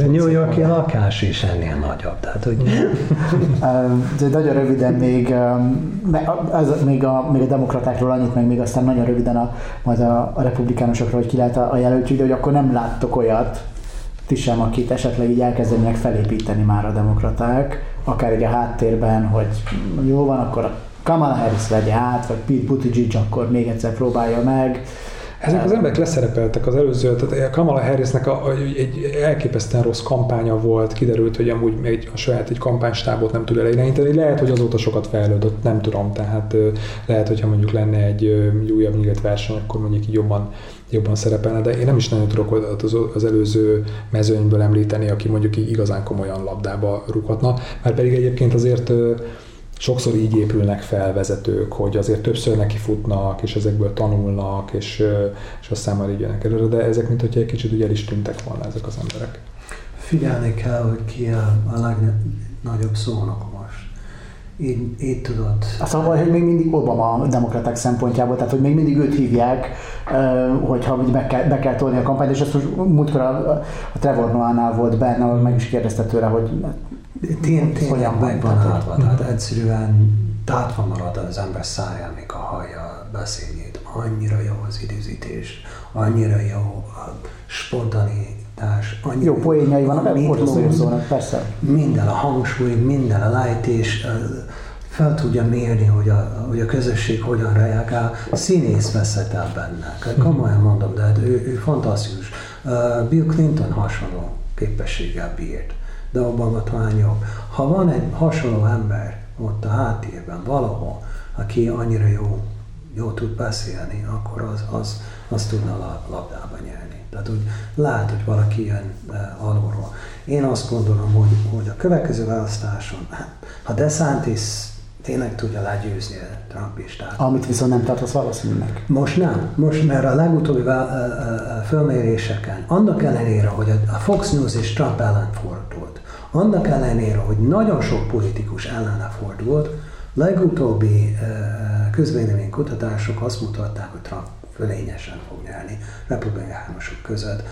Speaker 3: A New Yorki lakás is ennél nagyobb. Tehát, hogy...
Speaker 1: De nagyon röviden még, ez, még, a, még a demokratákról annyit, meg még aztán nagyon röviden a, majd a, a republikánusokról, hogy ki lehet a, a jelöltség, de hogy akkor nem láttok olyat, ti sem, akit esetleg így elkezdenek felépíteni már a demokraták, akár egy a háttérben, hogy jó van, akkor Kamala Harris vegye át, vagy Pete Buttigieg akkor még egyszer próbálja meg.
Speaker 2: Ezek az emberek leszerepeltek az előző, tehát Kamala Harrisnek a, a, egy elképesztően rossz kampánya volt, kiderült, hogy amúgy egy, a saját egy kampánystábot nem tud elirányítani. Lehet, hogy azóta sokat fejlődött, nem tudom, tehát lehet, hogyha mondjuk lenne egy újabb nyílt verseny, akkor mondjuk jobban, jobban szerepelne, de én nem is nagyon tudok az, előző mezőnyből említeni, aki mondjuk igazán komolyan labdába rúghatna, mert pedig egyébként azért sokszor így épülnek fel vezetők, hogy azért többször neki futnak, és ezekből tanulnak, és, és aztán már így jönnek előre, de ezek mint hogy egy kicsit ugye el is tűntek volna ezek az emberek.
Speaker 3: Figyelni kell, hogy ki a, a legnagyobb szónok most. Így, így tudod.
Speaker 1: Azt mondom, hogy még mindig Obama a demokraták szempontjából, tehát hogy még mindig őt hívják, hogyha be kell, be kell tolni a kampányt, és ezt most múltkor a, a Trevor Noah-nál volt benne, ahol meg is kérdezte tőle, hogy
Speaker 3: Tény, tényleg meg van állva, tehát egyszerűen tátva marad az ember szája, amikor hallja a beszédjét. Annyira jó az időzítés, annyira jó a spontanitás. Annyira
Speaker 1: jó poénjai vannak, borzasztó szónak, persze.
Speaker 3: Minden a hangsúly, minden a lejtés, fel tudja mérni, hogy a, hogy a közösség hogyan reagál. Színész veszett el benne. Komolyan mondom, de hát ő, ő fantasztikus. Bill Clinton hasonló képességgel bírt de Obama talán jobb. Ha van egy hasonló ember ott a háttérben valahol, aki annyira jó, jó tud beszélni, akkor az, az, az tudna a labdába nyerni. Tehát úgy lehet, hogy valaki jön e, alulról. Én azt gondolom, hogy, hogy a következő választáson, hát, ha DeSantis tényleg tudja legyőzni a trumpistát.
Speaker 1: Amit viszont nem tartasz valószínűleg.
Speaker 3: Most nem. Most, mert a legutóbbi fölméréseken, annak ellenére, hogy a Fox News és Trump ellen fordult, annak ellenére, hogy nagyon sok politikus ellene fordult, legutóbbi közvéleménykutatások azt mutatták, hogy Trump fölényesen fog nyerni republikánusok között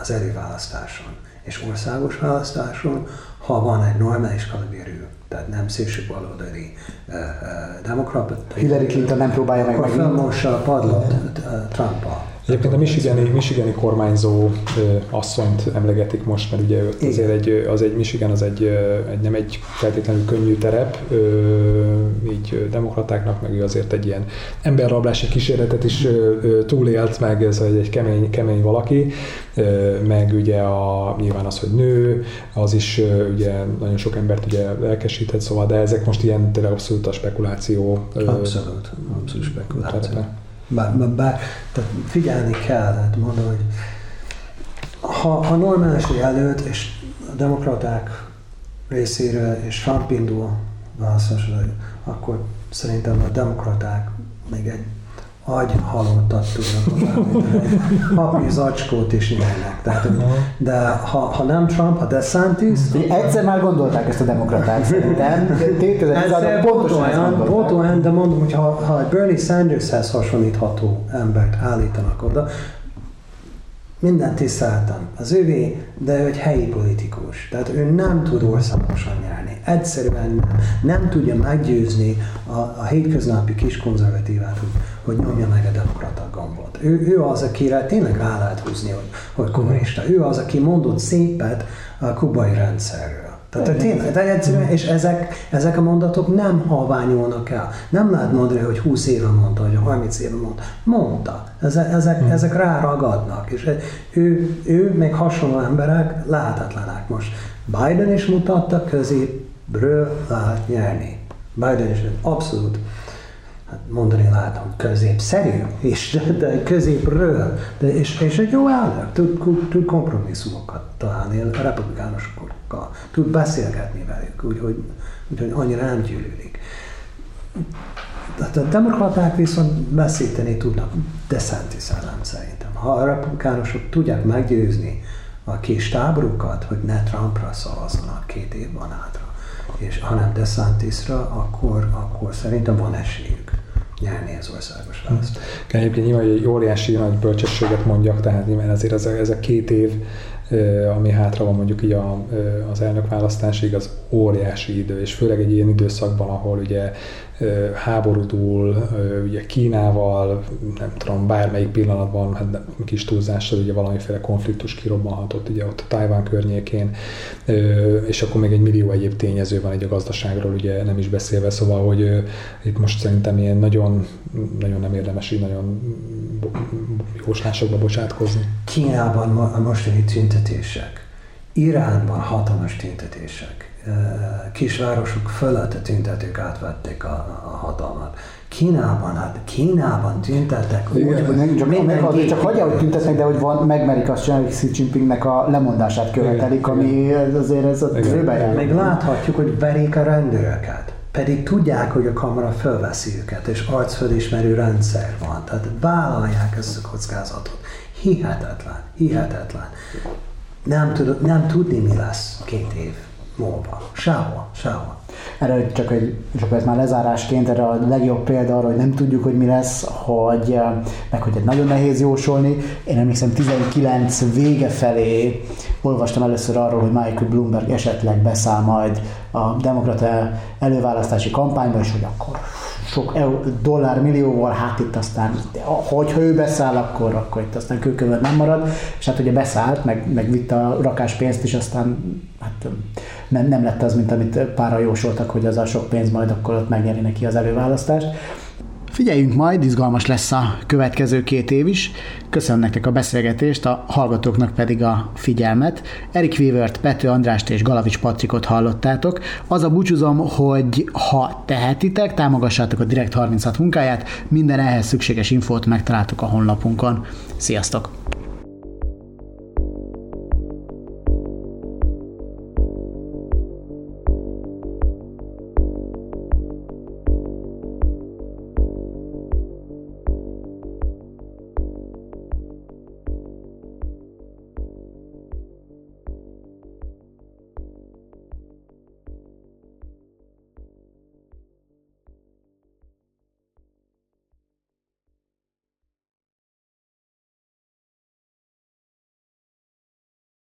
Speaker 3: az előválasztáson és országos választáson, ha van egy normális kaliberű, tehát nem szélső baloldali uh, uh, demokrata.
Speaker 1: Hillary Clinton nem próbálja meg.
Speaker 3: Akkor a padlót trump -a.
Speaker 2: Egyébként a Michigani, Michigani kormányzó asszonyt emlegetik most, mert ugye azért egy, az egy Michigan az egy, egy, nem egy feltétlenül könnyű terep, így demokratáknak, meg ő azért egy ilyen emberrablási kísérletet is túlélt, meg ez egy, egy kemény, kemény valaki, meg ugye a, nyilván az, hogy nő, az is ugye nagyon sok embert ugye elkesített, szóval, de ezek most ilyen tényleg abszolút a spekuláció.
Speaker 3: Abszolút, abszolút spekuláció. Terepe. Bár, bár, bár tehát figyelni kell, tehát mondom, hogy ha, ha normális előtt, és a demokraták részéről, és Trump indul akkor szerintem a demokraták még egy agy halottat tudnak hapi zacskót is nyernek. Tehát, de ha, ha nem Trump, ha DeSantis...
Speaker 1: Egyszer már gondolták ezt a demokraták szerintem.
Speaker 3: Egyszer pont olyan, pont olyan, de mondom, hogy ha, ha Bernie Sandershez hasonlítható embert állítanak oda, mindent tiszteltem. Az ővé, de ő egy helyi politikus. Tehát ő nem tud országosan nyerni. Egyszerűen nem. Nem tudja meggyőzni a, a hétköznapi kis konzervatívát, hogy, hogy nyomja meg a demokrata gombot. Ő, ő az, akire tényleg rá lehet húzni, hogy, hogy kommunista. Ő az, aki mondott szépet a kubai rendszerről. Tehát tényleg, de egyszerűen, és ezek, ezek a mondatok nem halványulnak el. Nem lehet mondani, hogy 20 éve mondta, vagy 30 éve mondta. Mondta. Ezek, ezek, hmm. ezek ráragadnak. És ő, ő, még hasonló emberek lehetetlenek most. Biden is mutatta, középről lehet nyerni. Biden is abszolút hát mondani hogy középszerű, és, de középről, de, és, és egy jó elnök, tud, tud kompromisszumokat találni a republikánusokkal, tud beszélgetni velük, úgyhogy úgy, annyira nem gyűlölik. A demokraták viszont beszélteni tudnak DeSantis ellen szerintem. Ha a republikánusok tudják meggyőzni a kis táborukat, hogy ne Trumpra szavazzanak két évben hátra, és hanem DeSantisra, akkor, akkor szerintem van esélyük nyerni az országos választást.
Speaker 2: Egyébként nyilván egy óriási nagy bölcsességet mondjak, tehát nyilván azért ez a, ez a két év, ami hátra van mondjuk így a, az elnökválasztásig, az óriási idő, és főleg egy ilyen időszakban, ahol ugye háborúdul, ugye Kínával, nem tudom, bármelyik pillanatban, hát kis túlzással ugye valamiféle konfliktus kirobbanhatott ugye ott a Tájván környékén, és akkor még egy millió egyéb tényező van egy a gazdaságról, ugye nem is beszélve, szóval, hogy itt most szerintem ilyen nagyon, nagyon nem érdemes így nagyon jóslásokba bocsátkozni.
Speaker 3: Kínában a mostani tüntetések, Iránban hatalmas tüntetések, kisvárosok fölött a tüntetők átvették a, a hatalmat. Kínában, hát Kínában tüntettek.
Speaker 1: Igen, úgy, nem, csak, meg, az, csak hagyja, hogy tüntetnek, de hogy van, megmerik azt csinálni, hogy Xi Jinpingnek a lemondását követelik, ami azért ez a
Speaker 3: jár. Még láthatjuk, hogy verik a rendőröket. Pedig tudják, hogy a kamera fölveszi őket, és arcfölismerő rendszer van. Tehát vállalják ezt a kockázatot. Hihetetlen, hihetetlen. Nem, tud, nem tudni, mi lesz két év múlva. Sehol, sehol.
Speaker 1: Erre csak egy, csak ez már lezárásként, erre a legjobb példa arra, hogy nem tudjuk, hogy mi lesz, hogy, meg hogy egy nagyon nehéz jósolni. Én emlékszem 19 vége felé olvastam először arról, hogy Michael Bloomberg esetleg beszáll majd a demokrata előválasztási kampányba, és hogy akkor sok dollár millióval, hát itt aztán, hogyha ő beszáll, akkor, akkor itt aztán kőkövön nem marad, és hát ugye beszállt, meg, meg vitt a rakás pénzt is, aztán hát nem, nem lett az, mint amit pára jósoltak, hogy az a sok pénz majd akkor ott megnyeri neki az előválasztást. Figyeljünk majd, izgalmas lesz a következő két év is. Köszönöm nektek a beszélgetést, a hallgatóknak pedig a figyelmet. Erik Weavert, Pető Andrást és Galavics Patrikot hallottátok. Az a búcsúzom, hogy ha tehetitek, támogassátok a Direkt 36 munkáját, minden ehhez szükséges infót megtaláltok a honlapunkon. Sziasztok!